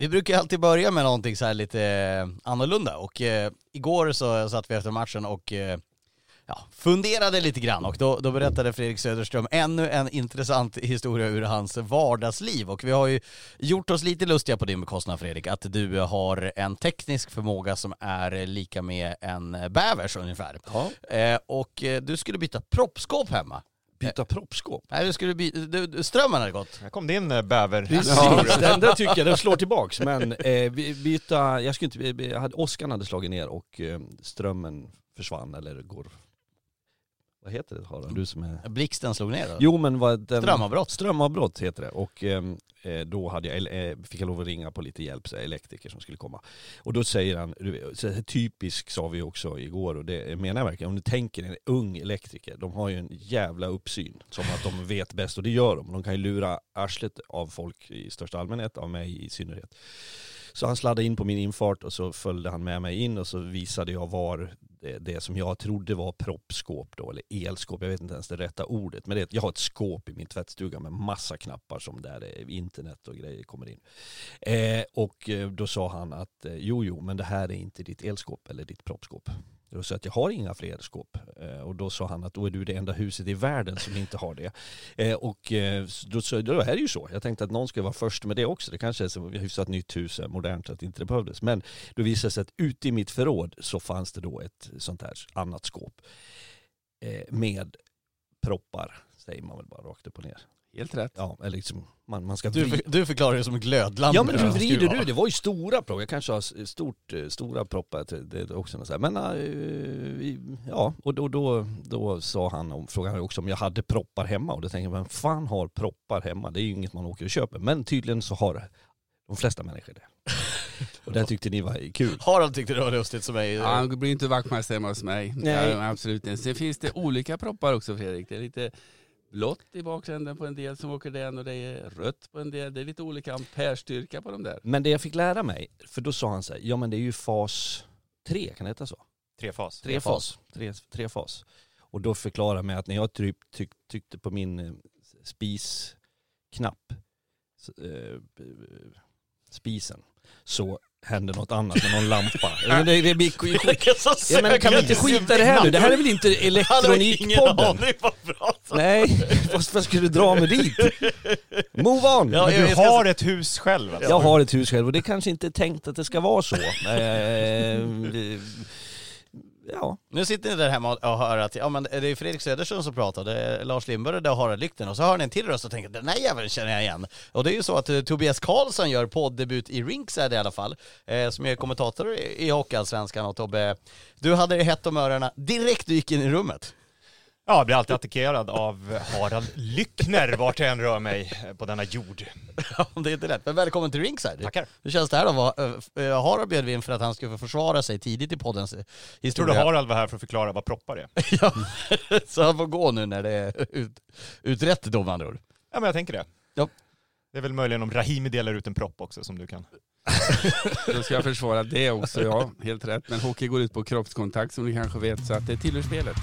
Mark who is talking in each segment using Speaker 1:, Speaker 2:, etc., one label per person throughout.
Speaker 1: Vi brukar alltid börja med någonting så här lite eh, annorlunda och eh, igår så satt vi efter matchen och eh, ja, funderade lite grann och då, då berättade Fredrik Söderström ännu en intressant historia ur hans vardagsliv och vi har ju gjort oss lite lustiga på din bekostnad Fredrik, att du har en teknisk förmåga som är lika med en bävers ungefär.
Speaker 2: Ja.
Speaker 1: Eh, och eh, du skulle byta proppskåp hemma.
Speaker 2: Byta proppskåp.
Speaker 1: Nej, du skulle by- du, du, strömmen hade gått.
Speaker 3: Här kom din eh, bäver.
Speaker 2: Ja, den där tycker jag, den slår tillbaks. Men eh, vi- byta, jag skulle inte, jag hade, åskan hade slagit ner och eh, strömmen försvann eller går, vad heter det Harald? Du som är...
Speaker 1: Blixten slog ner då.
Speaker 2: Jo men vad... Den,
Speaker 1: Strömavbrott.
Speaker 2: Strömavbrott heter det och ehm, eh, då hade jag, eh, fick jag lov att ringa på lite hjälp, så elektriker som skulle komma. Och då säger han, du- så här, typisk sa vi också igår och det menar jag verkligen, om du tänker en ung elektriker, de har ju en jävla uppsyn som att de vet bäst och det gör de. De kan ju lura arslet av folk i största allmänhet, av mig i synnerhet. Så han sladdade in på min infart och så följde han med mig in och så visade jag var det, det som jag trodde var proppskåp då, eller elskåp, jag vet inte ens det rätta ordet, men det, jag har ett skåp i min tvättstuga med massa knappar som där är internet och grejer kommer in. Eh, och eh, då sa han att eh, jo, jo, men det här är inte ditt elskåp eller ditt proppskåp. Då sa jag att jag har inga fler skåp. Eh, och då sa han att då är du det enda huset i världen som inte har det. Eh, och eh, då, så, då är det ju så. Jag tänkte att någon skulle vara först med det också. Det kanske är så hyfsat nytt hus, eh, modernt, så att inte det behövdes. Men då visade det sig att ute i mitt förråd så fanns det då ett sånt här annat skåp. Eh, med proppar, säger man väl bara rakt upp och ner.
Speaker 3: Helt rätt.
Speaker 2: Ja, eller liksom, man, man ska
Speaker 1: Du,
Speaker 2: vrida-
Speaker 1: för, du förklarar det som glödlampor.
Speaker 2: Ja men hur vrider du? Det var ju stora proppar, jag kanske har stort, eh, stora proppar till det också. Så här. Men eh, ja, och då, då, då sa han, och frågade han också om jag hade proppar hemma och då tänkte jag, vem fan har proppar hemma? Det är ju inget man åker och köper. Men tydligen så har de flesta människor det. Och det tyckte ni var kul.
Speaker 1: Harald tyckte det var lustigt som mig.
Speaker 4: Ja, det blir inte vaktmästare hemma hos mig.
Speaker 2: Nej.
Speaker 4: Ja, absolut inte. Sen finns det olika proppar också Fredrik. Det är lite blått i baksänden på en del som åker den och det är rött på en del. Det är lite olika amperestyrka på de där.
Speaker 2: Men det jag fick lära mig, för då sa han så här, ja men det är ju fas 3, kan det heta så?
Speaker 3: Trefas.
Speaker 2: Trefas. Tre, trefas. Och då förklarar mig att när jag typ tyck, tyckte på min eh, spisknapp, eh, spisen, så hände något annat med någon lampa. Men det, det blir, ja, men kan vi inte skita i det här nu? Det här är väl inte elektronikpodden?
Speaker 1: vad bra.
Speaker 2: Nej, vad, vad ska du dra mig dit? Move on!
Speaker 1: Ja,
Speaker 3: Men du har ett hus själv alltså.
Speaker 2: Jag har ett hus själv och det kanske inte är tänkt att det ska vara så. Ja,
Speaker 1: Nu sitter ni där hemma och hör att ja, men det är Fredrik Söderström som pratar, det är Lars Lindberg och det är Harald Lykten och så hör ni en till röst och tänker den här jäveln känner jag igen. Och det är ju så att uh, Tobias Karlsson gör poddebut i Ringside i alla fall, eh, som är kommentator i, i Hockeyallsvenskan och Tobbe, du hade det hett om öronen direkt du gick in i rummet.
Speaker 3: Ja, blir alltid attackerad av Harald Lyckner vart jag än rör mig eh, på denna jord.
Speaker 1: Ja, det är inte lätt. Men välkommen till Ringside.
Speaker 3: Tackar.
Speaker 1: Hur känns det här då? Vad- eh, Harald bjöd vi in för att han skulle få försvara sig tidigt i poddens eh,
Speaker 3: Jag trodde
Speaker 1: historia.
Speaker 3: Harald var här för att förklara vad proppar är.
Speaker 1: ja. Så han får gå nu när det är ut, utrett då med andra ord.
Speaker 3: Ja, men jag tänker det. Det är väl möjligen om Rahimi delar ut en propp också som du kan.
Speaker 4: Då ska jag försvara det också, ja. Helt rätt. Men hockey går ut på kroppskontakt som ni kanske vet, så att det tillhör spelet.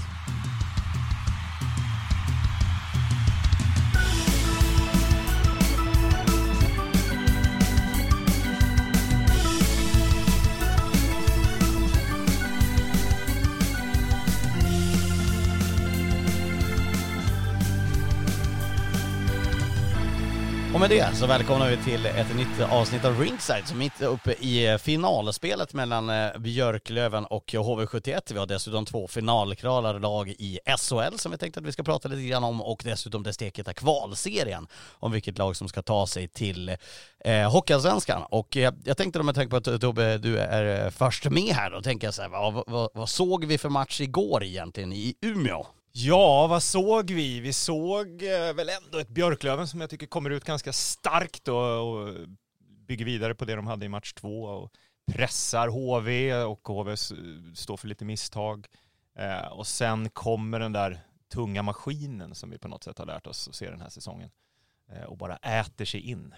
Speaker 1: Och med det så välkomnar vi till ett nytt avsnitt av Ringside som är mitt uppe i eh, finalspelet mellan eh, Björklöven och HV71. Vi har dessutom två finalklarade lag i SHL som vi tänkte att vi ska prata lite grann om och dessutom det steketa kvalserien om vilket lag som ska ta sig till eh, Hockeyallsvenskan. Och eh, jag tänkte då med tanke på att eh, Tobbe, du är eh, först med här då, tänker jag så här, vad, vad, vad såg vi för match igår egentligen i Umeå?
Speaker 3: Ja, vad såg vi? Vi såg eh, väl ändå ett Björklöven som jag tycker kommer ut ganska starkt och, och bygger vidare på det de hade i match två och pressar HV och HV eh, står för lite misstag. Eh, och sen kommer den där tunga maskinen som vi på något sätt har lärt oss att se den här säsongen eh, och bara äter sig in.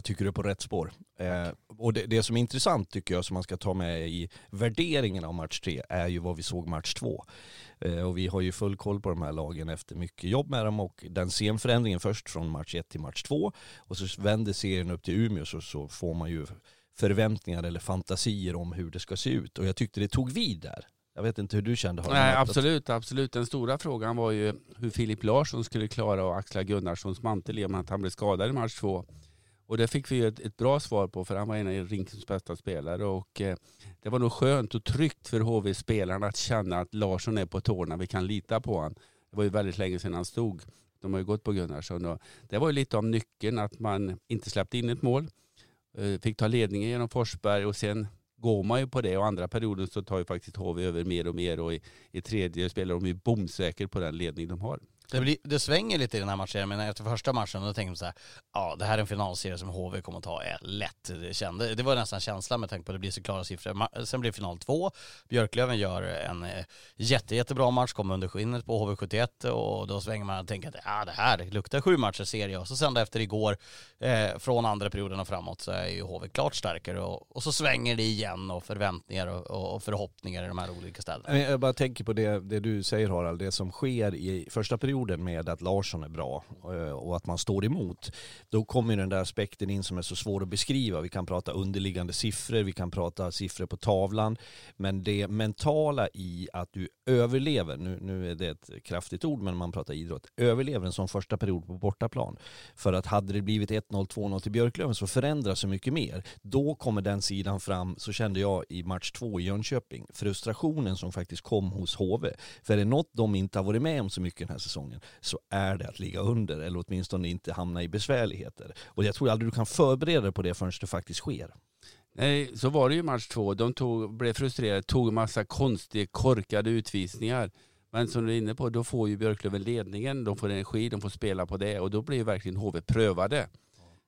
Speaker 2: Jag tycker du är på rätt spår. Eh, och det, det som är intressant tycker jag som man ska ta med i värderingen av match tre är ju vad vi såg match två. Eh, och vi har ju full koll på de här lagen efter mycket jobb med dem och den scenförändringen först från match ett till match två och så vänder serien upp till Umeå så, så får man ju förväntningar eller fantasier om hur det ska se ut och jag tyckte det tog vid där. Jag vet inte hur du kände Harald,
Speaker 4: Nej, absolut, absolut. Den stora frågan var ju hur Filip Larsson skulle klara att axla Gunnarssons mantel i och med att han blev skadad i match två. Och det fick vi ju ett, ett bra svar på för han var en av rinkens bästa spelare och eh, det var nog skönt och tryggt för HV-spelarna att känna att Larsson är på tårna, vi kan lita på honom. Det var ju väldigt länge sedan han stod. De har ju gått på Gunnarsson och det var ju lite om nyckeln att man inte släppte in ett mål, eh, fick ta ledningen genom Forsberg och sen går man ju på det och andra perioden så tar ju faktiskt HV över mer och mer och i, i tredje spelar de ju bomsäker på den ledning de har.
Speaker 1: Det, blir, det svänger lite i den här matchen, men efter första matchen då tänkte man så här, ja det här är en finalserie som HV kommer att ta är lätt. Det, kände, det var nästan känslan med tanke på att det blir så klara siffror. Sen blir final två, Björklöven gör en eh, jätte, jättebra match, kommer under skinnet på HV71 och då svänger man och tänker att ja, det här luktar sju matcher serie och så sen då efter igår, eh, från andra perioden och framåt så är ju HV klart starkare och, och så svänger det igen och förväntningar och, och förhoppningar i de här olika städerna.
Speaker 2: Jag bara tänker på det, det du säger Harald, det som sker i första perioden med att Larsson är bra eh, och att man står emot. Då kommer ju den där aspekten in som är så svår att beskriva. Vi kan prata underliggande siffror, vi kan prata siffror på tavlan. Men det mentala i att du överlever, nu, nu är det ett kraftigt ord men man pratar idrott, överlever en sån första period på bortaplan. För att hade det blivit 1-0, 2-0 till Björklöven så förändras så mycket mer. Då kommer den sidan fram, så kände jag i match två i Jönköping, frustrationen som faktiskt kom hos HV. För är det något de inte har varit med om så mycket den här säsongen så är det att ligga under eller åtminstone inte hamna i besvärligheter. Och jag tror aldrig du kan förbereda dig på det förrän det faktiskt sker.
Speaker 4: Nej, så var det ju match två. De tog, blev frustrerade, tog en massa konstiga, korkade utvisningar. Men som du är inne på, då får ju Björklöven ledningen, de får energi, de får spela på det och då blir ju verkligen HV prövade.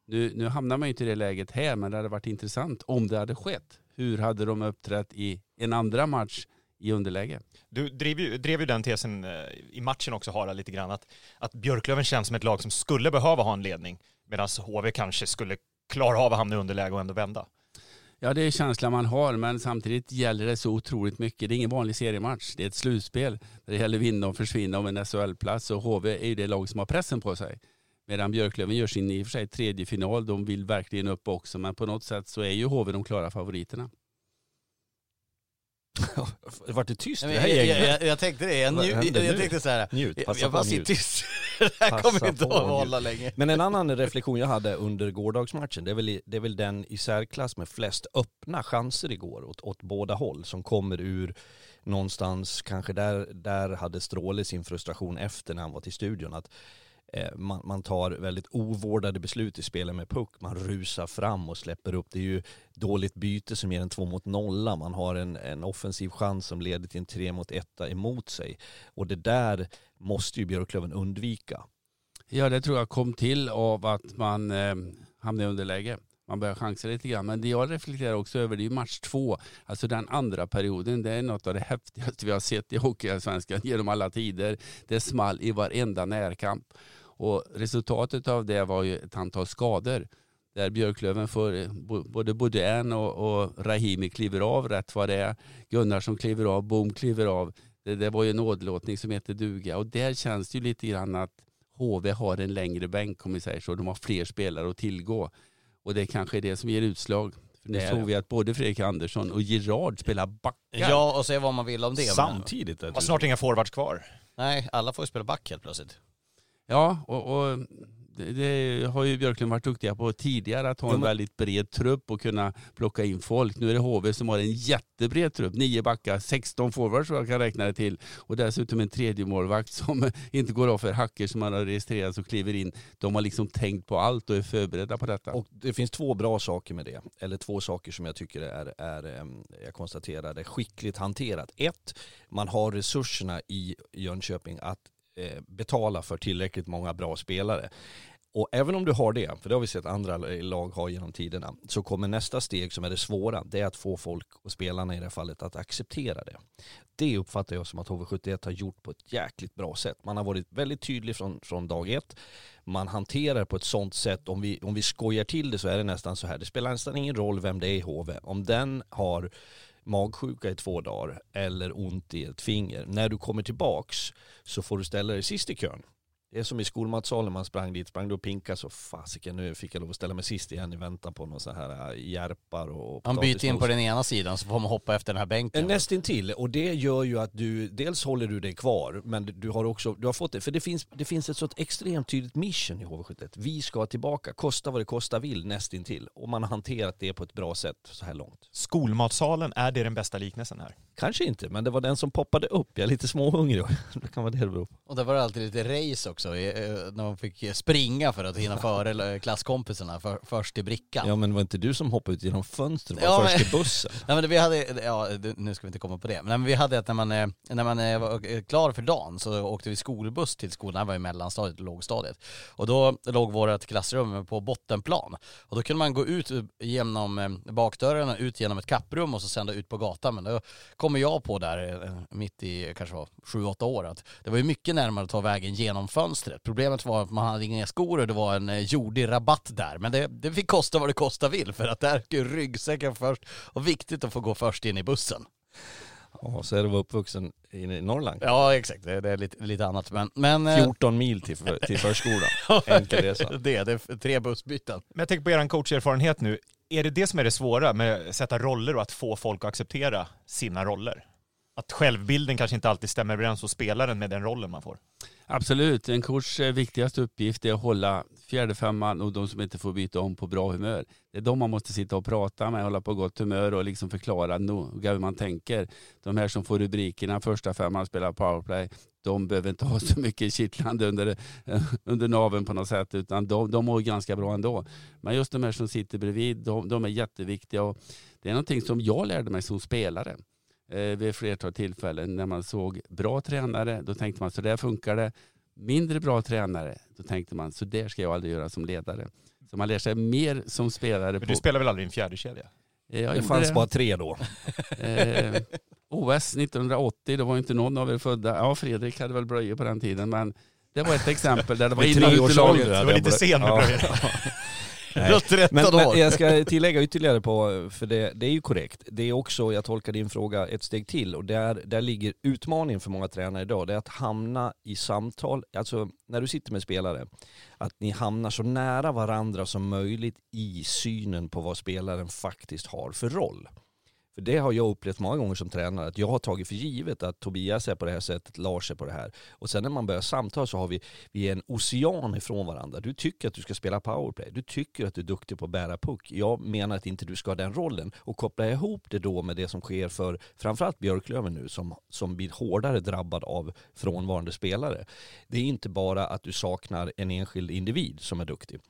Speaker 4: Nu, nu hamnar man ju inte i det läget här, men det hade varit intressant om det hade skett. Hur hade de uppträtt i en andra match i underläge?
Speaker 3: Du drev ju, drev ju den tesen eh, i matchen också Harald lite grann att, att Björklöven känns som ett lag som skulle behöva ha en ledning medan HV kanske skulle klara av att hamna i underläge och ändå vända.
Speaker 4: Ja, det är känslan man har, men samtidigt gäller det så otroligt mycket. Det är ingen vanlig seriematch. Det är ett slutspel det gäller att vinna och försvinna om en SHL-plats och HV är ju det lag som har pressen på sig. Medan Björklöven gör sin i och för sig tredje final. De vill verkligen upp också, men på något sätt så är ju HV de klara favoriterna.
Speaker 2: Vart det tyst
Speaker 1: Nej,
Speaker 2: det här
Speaker 1: jag, jag, jag, jag tänkte det, jag, nju, jag, tänkte så här,
Speaker 2: Njut, passa
Speaker 1: jag bara sitter tyst. det här
Speaker 2: Passa
Speaker 1: kommer inte att hålla länge.
Speaker 2: Men en annan reflektion jag hade under gårdagsmatchen, det är väl, det är väl den i särklass med flest öppna chanser igår åt, åt båda håll som kommer ur någonstans, kanske där, där hade Stråle sin frustration efter när han var till studion, att Eh, man, man tar väldigt ovårdade beslut i spelet med puck. Man rusar fram och släpper upp. Det är ju dåligt byte som ger en två mot nolla. Man har en, en offensiv chans som leder till en tre mot etta emot sig. Och det där måste ju Björklöven undvika.
Speaker 4: Ja, det tror jag kom till av att man eh, hamnade i underläge. Man börjar chansa lite grann. Men det jag reflekterar också över det är ju match två. Alltså den andra perioden, det är något av det häftigaste vi har sett i Hockeyallsvenskan genom alla tider. Det small i varenda närkamp. Och resultatet av det var ju ett antal skador. Där Björklöven får eh, både Bodén och, och Rahimi kliver av rätt vad det är. Gunnarsson kliver av, Boom kliver av. Det, det var ju en åderlåtning som heter duga. Och där känns det ju lite grann att HV har en längre bänk om vi säger så. De har fler spelare att tillgå. Och det kanske är det som ger utslag. För nu
Speaker 2: Det
Speaker 4: såg
Speaker 2: det.
Speaker 4: vi att både Fredrik Andersson och Gerard spelar backar.
Speaker 1: Ja, och säga vad man vill om det.
Speaker 2: Samtidigt.
Speaker 3: De har snart inga forwards kvar.
Speaker 1: Nej, alla får ju spela back helt plötsligt.
Speaker 4: Ja, och, och det, det har ju Björklund varit duktiga på tidigare, att ha en
Speaker 2: men-
Speaker 4: väldigt bred trupp och kunna plocka in folk. Nu är det HV som har en jättebred trupp, nio backar, 16 forwards vad jag kan räkna det till och dessutom en tredje målvakt som inte går av för hacker som man har registrerat och kliver in. De har liksom tänkt på allt och är förberedda på detta.
Speaker 2: Och det finns två bra saker med det. Eller två saker som jag tycker är, är jag konstaterade, skickligt hanterat. Ett, man har resurserna i Jönköping att Eh, betala för tillräckligt många bra spelare. Och även om du har det, för det har vi sett andra lag ha genom tiderna, så kommer nästa steg som är det svåra, det är att få folk och spelarna i det här fallet att acceptera det. Det uppfattar jag som att HV71 har gjort på ett jäkligt bra sätt. Man har varit väldigt tydlig från, från dag ett. Man hanterar på ett sånt sätt, om vi, om vi skojar till det så är det nästan så här, det spelar nästan ingen roll vem det är i HV. Om den har magsjuka i två dagar eller ont i ett finger, när du kommer tillbaks så får du ställa dig sist i kön. Det är som i skolmatsalen, man sprang dit, sprang du och pinkade så fasiken nu fick jag lov att ställa mig sist igen i väntan på någon sån här äh, järpar och
Speaker 1: Man byter in på den ena sidan så får man hoppa efter den här bänken.
Speaker 2: Nästintill, och det gör ju att du, dels håller du dig kvar, men du har också, du har fått det, för det finns, det finns ett sånt extremt tydligt mission i HV71. Vi ska tillbaka, kosta vad det kosta vill nästintill. Och man har hanterat det på ett bra sätt så här långt.
Speaker 3: Skolmatsalen, är det den bästa liknelsen här?
Speaker 2: Kanske inte, men det var den som poppade upp. Jag är lite småhungrig, det kan vara det det beror på.
Speaker 1: Och det var alltid lite race också, i- eh, när man fick springa för att hinna före eh, klasskompisarna för, först till brickan.
Speaker 2: Ja men var inte du som hoppade ut genom fönstret och
Speaker 1: Ja,
Speaker 2: var
Speaker 1: men-
Speaker 2: först i bussen?
Speaker 1: Nej men vi hade, ja nu ska vi inte komma på det, men vi hade att när man, eh, när man eh, var eh, klar för dagen så åkte vi skolbuss till skolan, det var i mellanstadiet och lågstadiet. Och då låg vårt klassrum på bottenplan. Och då kunde man gå ut genom eh, bakdörren och ut genom ett kapprum och så sända ut på gatan. Men då kommer jag på där, eh, mitt i kanske var sju, åtta år, att det var ju mycket närmare att ta vägen genom fönstret. Problemet var att man hade inga skor och det var en eh, jordig rabatt där. Men det, det fick kosta vad det kosta vill för att där är ryggsäcken först och viktigt att få gå först in i bussen.
Speaker 2: Ja, så är det vara uppvuxen i Norrland.
Speaker 1: Ja exakt, det, det är lite, lite annat men... men eh,
Speaker 2: 14 mil till, till förskolan, enkel resa.
Speaker 1: det, det är tre bussbyten.
Speaker 3: Men jag tänker på er coacherfarenhet nu. Är det det som är det svåra med att sätta roller och att få folk att acceptera sina roller? Att självbilden kanske inte alltid stämmer överens hos spelaren med den rollen man får.
Speaker 4: Absolut, en coachs eh, viktigaste uppgift är att hålla fjärdefemman och de som inte får byta om på bra humör. Det är de man måste sitta och prata med, hålla på gott humör och liksom förklara noga hur man tänker. De här som får rubrikerna första femman spelar powerplay, de behöver inte ha så mycket kittlande under, eh, under naveln på något sätt utan de, de mår ganska bra ändå. Men just de här som sitter bredvid, de, de är jätteviktiga och det är någonting som jag lärde mig som spelare eh, vid flertal tillfällen. När man såg bra tränare, då tänkte man så där funkar det. Mindre bra tränare, då tänkte man så där ska jag aldrig göra som ledare. Så man lär sig mer som spelare.
Speaker 3: Men
Speaker 4: på,
Speaker 3: du spelar väl aldrig i en fjärde kedja?
Speaker 4: Eh, jag
Speaker 2: Det fanns bara tre då.
Speaker 4: Eh, OS 1980, då var inte någon av er födda. Ja, Fredrik hade väl blöjor på den tiden, men det var ett exempel där det var
Speaker 2: Vid
Speaker 4: in och
Speaker 2: tre
Speaker 4: ut
Speaker 2: års
Speaker 4: i laget.
Speaker 2: ålder.
Speaker 3: Det var lite sen med
Speaker 2: Ja.
Speaker 1: Runt 13
Speaker 2: Men, men jag ska tillägga ytterligare på, för det, det är ju korrekt. Det är också, jag tolkar din fråga ett steg till och där, där ligger utmaningen för många tränare idag. Det är att hamna i samtal, alltså när du sitter med spelare, att ni hamnar så nära varandra som möjligt i synen på vad spelaren faktiskt har för roll. För det har jag upplevt många gånger som tränare, att jag har tagit för givet att Tobias är på det här sättet, Lars är på det här. Och sen när man börjar samtala så har vi, vi är en ocean ifrån varandra. Du tycker att du ska spela powerplay, du tycker att du är duktig på att bära puck. Jag menar att inte du ska ha den rollen. Och koppla ihop det då med det som sker för framförallt Björklöven nu som, som blir hårdare drabbad av frånvarande spelare. Det är inte bara att du saknar en enskild individ som är duktig.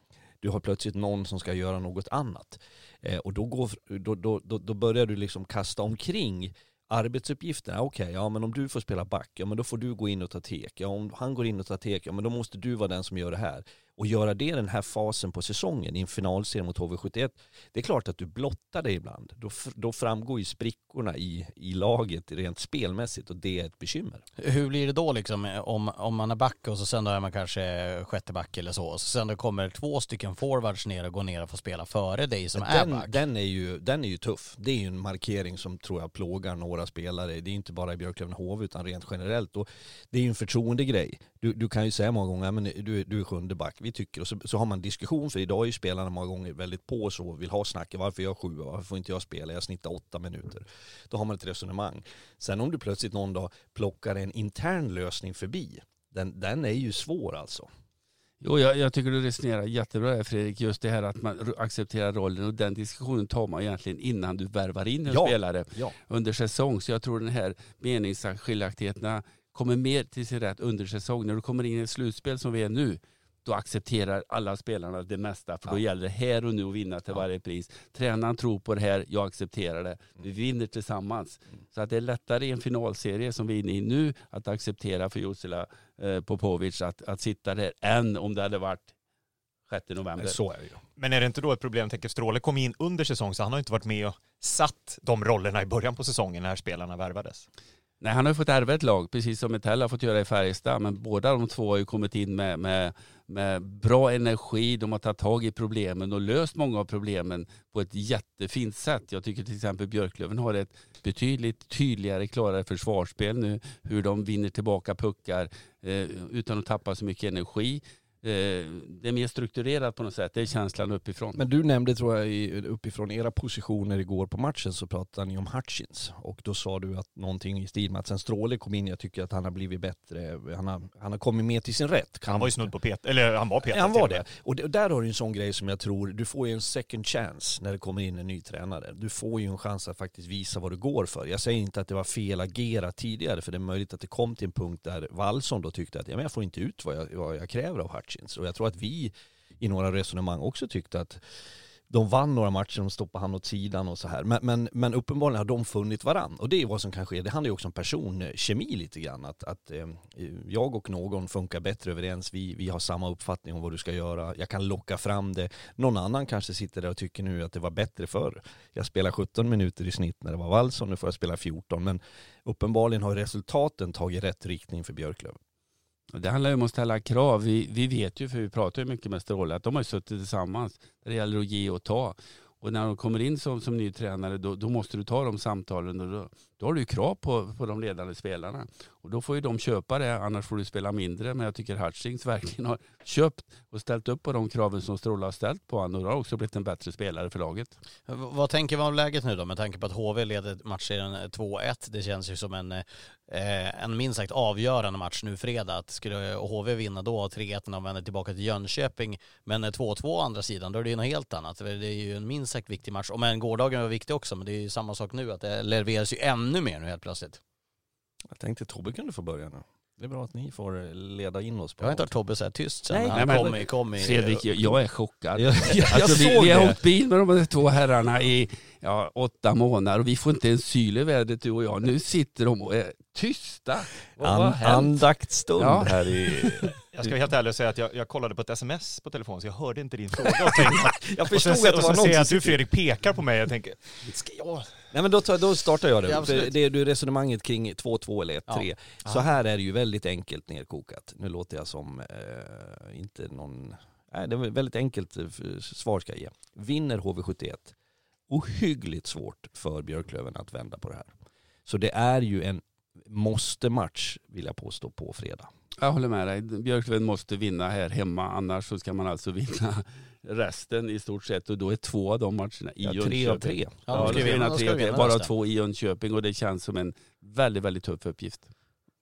Speaker 2: Du har plötsligt någon som ska göra något annat. Eh, och då, går, då, då, då, då börjar du liksom kasta omkring arbetsuppgifterna. Okej, ja men om du får spela back, ja men då får du gå in och ta tek. Ja om han går in och tar tek, ja men då måste du vara den som gör det här. Och göra det den här fasen på säsongen i en finalserie mot HV71, det är klart att du blottar dig ibland. Då, då framgår ju sprickorna i, i laget rent spelmässigt och det är ett bekymmer.
Speaker 1: Hur blir det då liksom om, om man är back och så sen då är man kanske sjätte back eller så, och så sen då kommer två stycken forwards ner och går ner och får spela före dig som är
Speaker 2: den,
Speaker 1: back?
Speaker 2: Den är, ju, den är ju tuff. Det är ju en markering som tror jag plågar några spelare. Det är inte bara i Björklöven HV utan rent generellt. Och det är ju en förtroendegrej. Du, du kan ju säga många gånger, men du, du är sjunde back, vi tycker, och så, så har man diskussion, för idag är ju spelarna många gånger väldigt på så och vill ha snacket, varför är jag sju, varför får inte jag spela, jag snittar åtta minuter. Då har man ett resonemang. Sen om du plötsligt någon dag plockar en intern lösning förbi, den, den är ju svår alltså.
Speaker 4: Jo, jag, jag tycker du resonerar jättebra här Fredrik, just det här att man accepterar rollen och den diskussionen tar man egentligen innan du värvar in en
Speaker 2: Ja,
Speaker 4: spelare
Speaker 2: Ja.
Speaker 4: under säsong. Så jag tror den här meningsskiljaktigheterna kommer mer till sin rätt under säsong. När du kommer in i ett slutspel som vi är nu, då accepterar alla spelarna det mesta. För då
Speaker 2: Ja.
Speaker 4: gäller det här och nu att vinna till
Speaker 2: Ja.
Speaker 4: varje pris. Tränaren tror på det här, jag accepterar det. Vi vinner tillsammans. Så att det är lättare i en finalserie som vi är inne i nu att acceptera för Jusila eh, Popovic att, att sitta där än om det hade varit 6 november.
Speaker 2: Så är det ju.
Speaker 3: Men är det inte då ett problem, tänker Stråle kom in under säsong så han har inte varit med och satt de rollerna i början på säsongen när spelarna värvades.
Speaker 4: Nej, han har ju fått ärva ett lag, precis som Metell har fått göra i Färjestad. Men båda de två har ju kommit in med, med, med bra energi. De har tagit tag i problemen och löst många av problemen på ett jättefint sätt. Jag tycker till exempel Björklöven har ett betydligt tydligare, klarare försvarsspel nu. Hur de vinner tillbaka puckar eh, utan att tappa så mycket energi. Eh, det är mer strukturerat på något sätt. Det är känslan uppifrån.
Speaker 2: Men du nämnde tror jag uppifrån era positioner igår på matchen så pratade ni om Hutchins och då sa du att någonting i stil med att sen Stråle kom in, jag tycker att han har blivit bättre, han har, han har kommit mer till sin rätt. Kan
Speaker 3: Han var ju snudd på pet, eller han var petad
Speaker 2: han var det. Och där har du en sån grej som jag tror, du får ju en second chance när det kommer in en ny tränare. Du får ju en chans att faktiskt visa vad du går för. Jag säger inte att det var fel agerat tidigare, för det är möjligt att det kom till en punkt där Wallson då tyckte att ja, men jag får inte ut vad jag, vad jag kräver av Hutchins. Och jag tror att vi i några resonemang också tyckte att de vann några matcher, de stoppade han åt sidan och så här. Men, men, men uppenbarligen har de funnit varann. Och det är vad som kan ske. Det handlar ju också om personkemi lite grann. Att, att eh, jag och någon funkar bättre överens. Vi, vi har samma uppfattning om vad du ska göra. Jag kan locka fram det. Någon annan kanske sitter där och tycker nu att det var bättre förr. Jag spelar 17 minuter i snitt när det var Wallson, nu får jag spela 14. Men uppenbarligen har resultaten tagit rätt riktning för
Speaker 4: Björklöven. Det handlar ju om att ställa krav. Vi, vi vet ju, för vi pratar ju mycket med Stråle, att de har ju suttit tillsammans. Det gäller att ge och ta. Och när de kommer in som, som ny tränare, då, då måste du ta de samtalen. Och då, då har du ju krav på, på de ledande spelarna. Och då får ju de köpa det, annars får du spela mindre. Men jag tycker Hutchings verkligen har köpt och ställt upp på de kraven som Stråle har ställt på honom. Och då har också blivit en bättre spelare för laget.
Speaker 1: V- Vad tänker man om läget nu då med tanke på att HV leder matchserien eh, 2-1? Det känns ju som en, eh, en minst sagt avgörande match nu fredag. Att skulle HV vinna då 3-1 när de vänder tillbaka till Jönköping men eh, 2-2 å andra sidan, då är det ju något helt annat. Det är ju en minst sagt viktig match. Och men gårdagen var viktig också, men det är ju samma sak nu att det levereras ju ännu mer nu helt plötsligt.
Speaker 2: Jag tänkte Tobbe kunde få börja nu. Det är bra att ni får leda in oss på
Speaker 1: Jag har inte hört Tobbe så här tyst sen
Speaker 2: Nej,
Speaker 1: han
Speaker 4: men-
Speaker 1: kom i, kom i...
Speaker 4: Fredrik, jag, jag är chockad.
Speaker 2: Jag, jag,
Speaker 4: Alltså, vi,
Speaker 2: såg
Speaker 4: vi har åkt bil med de här två herrarna i ja, åtta månader och vi får inte en syl i vädret du och jag. Nu sitter de och är tysta. Vad
Speaker 2: An,
Speaker 4: hänt?
Speaker 2: andaktsstund
Speaker 4: Ja.
Speaker 2: här i...
Speaker 3: Jag ska vara helt ärlig och säga att jag, jag kollade på ett sms på telefon så jag hörde inte din fråga. Och, tänkte,
Speaker 2: Jag
Speaker 3: och sen,
Speaker 2: förstod att det
Speaker 3: och
Speaker 2: var
Speaker 3: så ser
Speaker 2: någon
Speaker 3: jag att du Fredrik pekar på mig. Jag tänker, ska jag?
Speaker 2: Nej men då, tar- då startar jag
Speaker 1: Ja,
Speaker 2: det. det är du resonemanget kring 2-2 eller 1-3.
Speaker 3: Ja.
Speaker 2: Så här är det ju väldigt enkelt nerkokat. Nu låter jag som eh, inte någon... Nej, det är väldigt enkelt eh, svar ska jag ge. Vinner HV71, ohyggligt svårt för Björklöven att vända på det här. Så det är ju en måste-match vill jag påstå på fredag.
Speaker 4: Jag håller med dig. Björklöven måste vinna här hemma annars så ska man alltså vinna resten i stort sett och då är två av de matcherna i
Speaker 2: Ja,
Speaker 4: Jönköping.
Speaker 2: tre av tre.
Speaker 1: Ja,
Speaker 4: Ja,
Speaker 1: de ska vinna,
Speaker 4: tre tre. Bara två i Jönköping och det känns som en väldigt, väldigt tuff uppgift.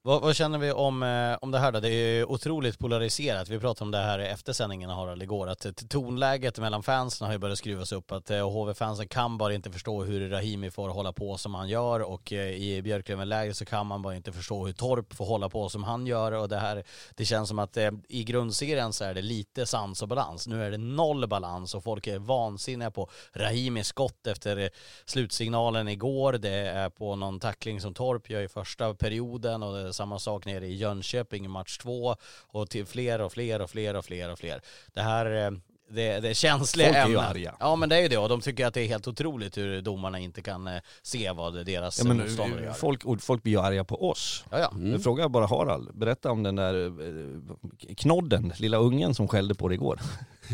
Speaker 1: Vad, vad känner vi om, eh, om det här då? Det är ju otroligt polariserat. Vi pratade om det här efter sändningen Harald igår, att tonläget mellan fansen har ju börjat skruvas upp. Att eh, HV-fansen kan bara inte förstå hur Rahimi får hålla på som han gör och eh, i Björklöven-läget så kan man bara inte förstå hur Torp får hålla på som han gör och det här, det känns som att i grundserien så är det lite sans och balans. Nu är det noll balans och folk är vansinniga på Rahimis skott efter slutsignalen igår. Det är på någon tackling som Torp gör i första perioden och det eh, samma sak nere i Jönköping i match två och till fler och fler och fler och fler och fler. Det här eh, det, det är känsliga
Speaker 2: Folk är ju arga.
Speaker 1: Ja men det är ju det och de tycker att det är helt otroligt hur domarna inte kan eh, se vad deras
Speaker 2: Ja, men,
Speaker 1: motståndare gör.
Speaker 2: folk, folk blir ju arga på oss.
Speaker 1: Ja, ja.
Speaker 2: Mm. Fråga bara Harald, berätta om den där eh, knodden, lilla ungen som skällde på dig igår.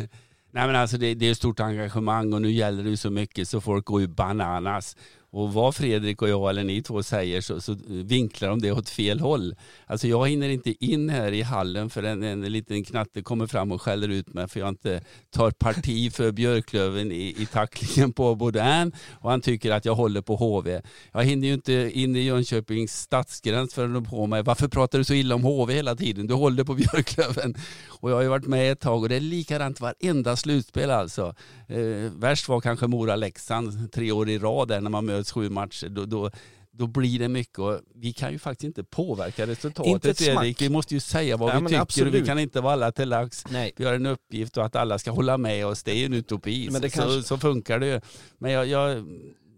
Speaker 4: Nej men alltså det, det är ett stort engagemang och nu gäller det ju så mycket så folk går ju bananas. Och vad Fredrik och jag eller ni två säger så, så vinklar de det åt fel håll. Alltså jag hinner inte in här i hallen för en, en liten knatte kommer fram och skäller ut mig för jag inte tar parti för Björklöven i, i tacklingen på Baudin och han tycker att jag håller på HV. Jag hinner ju inte in i Jönköpings stadsgräns förrän de på mig. Varför pratar du så illa om HV hela tiden? Du håller på Björklöven. Och jag har ju varit med ett tag och det är likadant varenda slutspel alltså. Eh, värst var kanske Mora-Leksand tre år i rad där när man möter möts sju matcher. Då, då, då blir det mycket och vi kan ju faktiskt inte påverka
Speaker 2: Inte
Speaker 4: resultatet
Speaker 2: ett smack.
Speaker 4: Erik. Vi måste ju säga vad
Speaker 2: Nej,
Speaker 4: vi tycker och
Speaker 2: absolut.
Speaker 4: vi kan inte vara alla till lags.
Speaker 2: Nej.
Speaker 4: Vi har en uppgift och att alla ska hålla med oss. Det är ju en utopi.
Speaker 2: Men det
Speaker 4: så,
Speaker 2: kanske-
Speaker 4: så funkar det ju. Men jag, jag,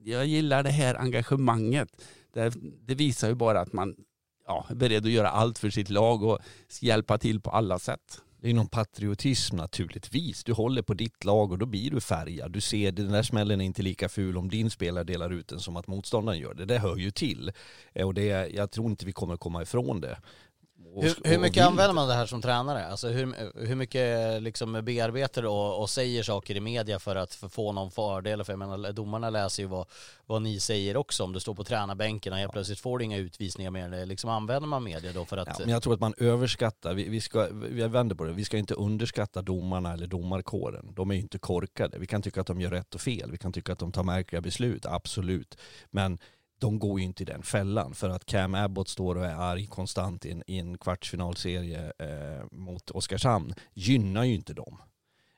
Speaker 4: jag gillar det här engagemanget. Det, det visar ju bara att man ja, är beredd att göra allt för sitt lag och hjälpa till på alla sätt.
Speaker 2: Det är någon patriotism naturligtvis. Du håller på ditt lag och då blir du färgad. Du ser den där smällen är inte lika ful om din spelare delar ut den som att motståndaren gör det. Det hör ju till. Eh, och det, jag tror inte vi kommer komma ifrån det. Och-
Speaker 1: Hur, hur mycket använder man det här som tränare? Alltså hur, hur mycket liksom bearbetar du och, och säger saker i media för att få någon fördel? För jag menar, domarna läser ju vad, vad ni säger också. Om du står på tränarbänken och helt plötsligt får du inga utvisningar mer. Liksom använder man media då för att...
Speaker 2: Ja, men jag tror att man överskattar, vi, vi, ska, vi vänder på det, vi ska inte underskatta domarna eller domarkåren. De är ju inte korkade. Vi kan tycka att de gör rätt och fel, vi kan tycka att de tar märkliga beslut, absolut. Men de går ju inte i den fällan för att Cam Abbott står och är arg konstant i en, i en kvartsfinalserie eh, mot Oskarshamn gynnar ju inte dem.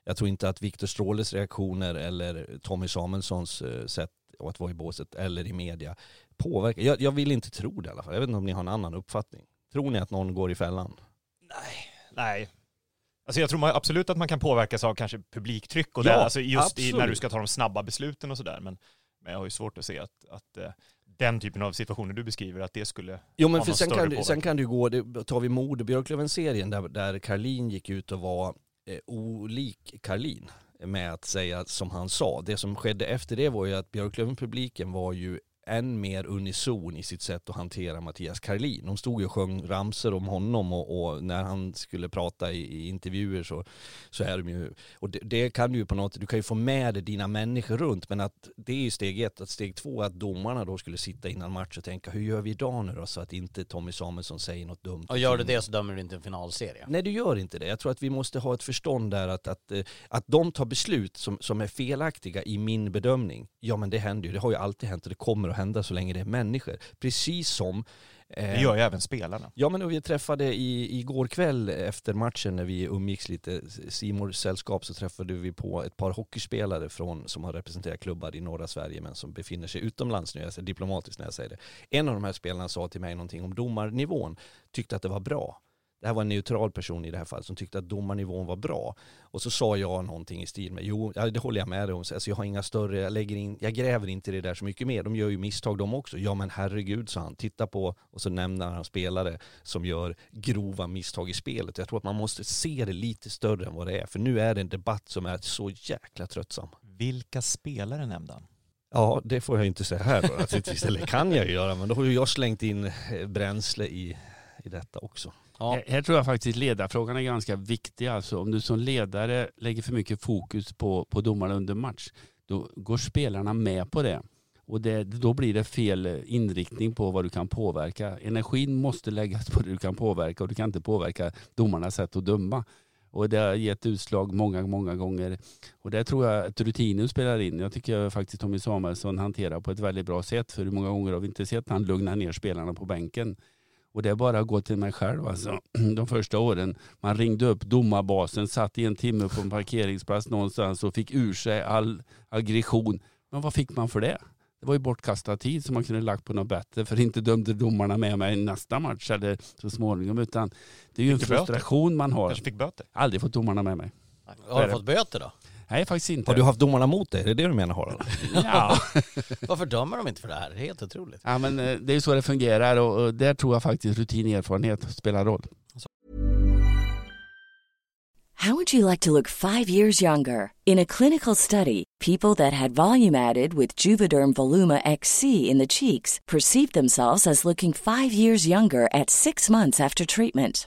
Speaker 2: Jag tror inte att Viktor Stråles reaktioner eller Tommy Samuelssons eh, sätt att vara i båset eller i media påverkar. Jag, jag vill inte tro det i alla fall. Jag vet inte om ni har en annan uppfattning. Tror ni att någon går i fällan?
Speaker 3: Nej. Alltså jag tror man, absolut att man kan påverkas av kanske publiktryck och
Speaker 2: Ja,
Speaker 3: det, alltså just i, när du ska ta de snabba besluten och sådär. Men, men jag har ju svårt att se att, att eh, den typen av situationer du beskriver, att det skulle
Speaker 2: Jo men
Speaker 3: ha
Speaker 2: för sen kan, du, sen
Speaker 3: påverkan.
Speaker 2: kan du gå, det, tar vi Modo Björklöven-serien där, där Karlin gick ut och var eh, olik Karlin med att säga som han sa. Det som skedde efter det var ju att Björklöven-publiken var ju än mer unison i sitt sätt att hantera Mattias Karlin. De stod ju och sjöng ramser om honom och, och när han skulle prata i, i intervjuer så, så är de ju, och det, det kan du ju på något, du kan ju få med dig dina människor runt men att det är ju steg ett, att steg två att domarna då skulle sitta innan match och tänka hur gör vi idag nu då så att inte Tommy Samuelsson säger något dumt.
Speaker 1: och gör du det så dömer du inte en finalserie.
Speaker 2: Nej du gör inte det. Jag tror att vi måste ha ett förstånd där att, att, eh, att de tar beslut som, som är felaktiga i min bedömning. Ja men det händer ju, det har ju alltid hänt och det kommer att hända så länge det är människor. Precis som eh,
Speaker 3: Det gör ju även spelarna.
Speaker 2: Ja men vi träffade i, igår kväll efter matchen när vi umgicks lite, Simors sällskap, så träffade vi på ett par hockeyspelare från, som har representerat klubbar i norra Sverige men som befinner sig utomlands nu, jag säger diplomatiskt när jag säger det. En av de här spelarna sa till mig någonting om domarnivån, tyckte att det var bra. Det här var en neutral person i det här fallet som tyckte att domarnivån var bra. Och så sa jag någonting i stil med, jo, det håller jag med dig om, alltså, jag har inga större, jag, lägger in, jag gräver inte i det där så mycket mer. De gör ju misstag de också. Ja men herregud, sa han, titta på, och så nämner han spelare som gör grova misstag i spelet. Jag tror att man måste se det lite större än vad det är, för nu är det en debatt som är så jäkla tröttsam.
Speaker 3: Vilka spelare nämnde han?
Speaker 2: Ja, det får jag inte säga här då naturligtvis, eller kan jag göra, men då har ju jag slängt in eh, bränsle i, i detta också.
Speaker 1: Ja.
Speaker 4: Här- Här tror jag faktiskt ledarfrågan är ganska viktig. Alltså, om du som ledare lägger för mycket fokus på, på domarna under match, då går spelarna med på det. Och det, då blir det fel eh, inriktning på vad du kan påverka. Energin måste läggas på det du kan påverka och du kan inte påverka domarnas sätt att döma. Och det har gett utslag många, många gånger. Och där tror jag att rutinen spelar in. Jag tycker faktiskt Tommy Samuelsson hanterar på ett väldigt bra sätt. För hur många gånger har vi inte sett han lugna ner spelarna på bänken. Och det är bara att gå till mig själv alltså. De första åren. Man ringde upp domarbasen, satt i en timme på en parkeringsplats någonstans och fick ur sig all aggression. Men vad fick man för det? Det var ju bortkastad tid som man kunde lagt på något bättre för inte dömde domarna med mig nästa match eller så småningom. Utan det är ju en
Speaker 3: du böter?
Speaker 4: frustration man har.
Speaker 3: Kanske fick böter?
Speaker 4: Aldrig fått domarna med mig.
Speaker 1: Har du fått böter då?
Speaker 4: Nej, faktiskt inte.
Speaker 2: Har du haft domarna mot dig? Är det det du menar Harald?
Speaker 4: Ja.
Speaker 1: Varför dömer de inte för det här? Det är helt otroligt.
Speaker 4: ja, men eh, det är ju så det fungerar och, och där tror jag faktiskt rutin och erfarenhet spelar roll.
Speaker 5: How would you like to look five years younger? In a clinical study, people that had volume added with Juvederm Voluma XC in the cheeks perceived themselves as looking five years younger at six months after treatment.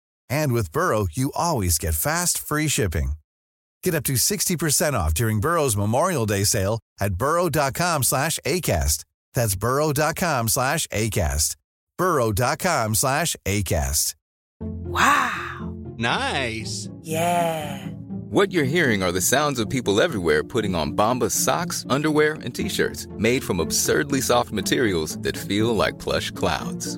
Speaker 6: And with Burrow, you always get fast, free shipping. Get up to 60% off during Burrow's Memorial Day sale at burrow.com slash ACAST. That's burrow.com slash ACAST. burrow.com slash ACAST. Wow!
Speaker 7: Nice.
Speaker 5: Yeah.
Speaker 7: What you're hearing are the sounds of people everywhere putting on Bombas socks, underwear, and t-shirts made from absurdly soft materials that feel like plush clouds.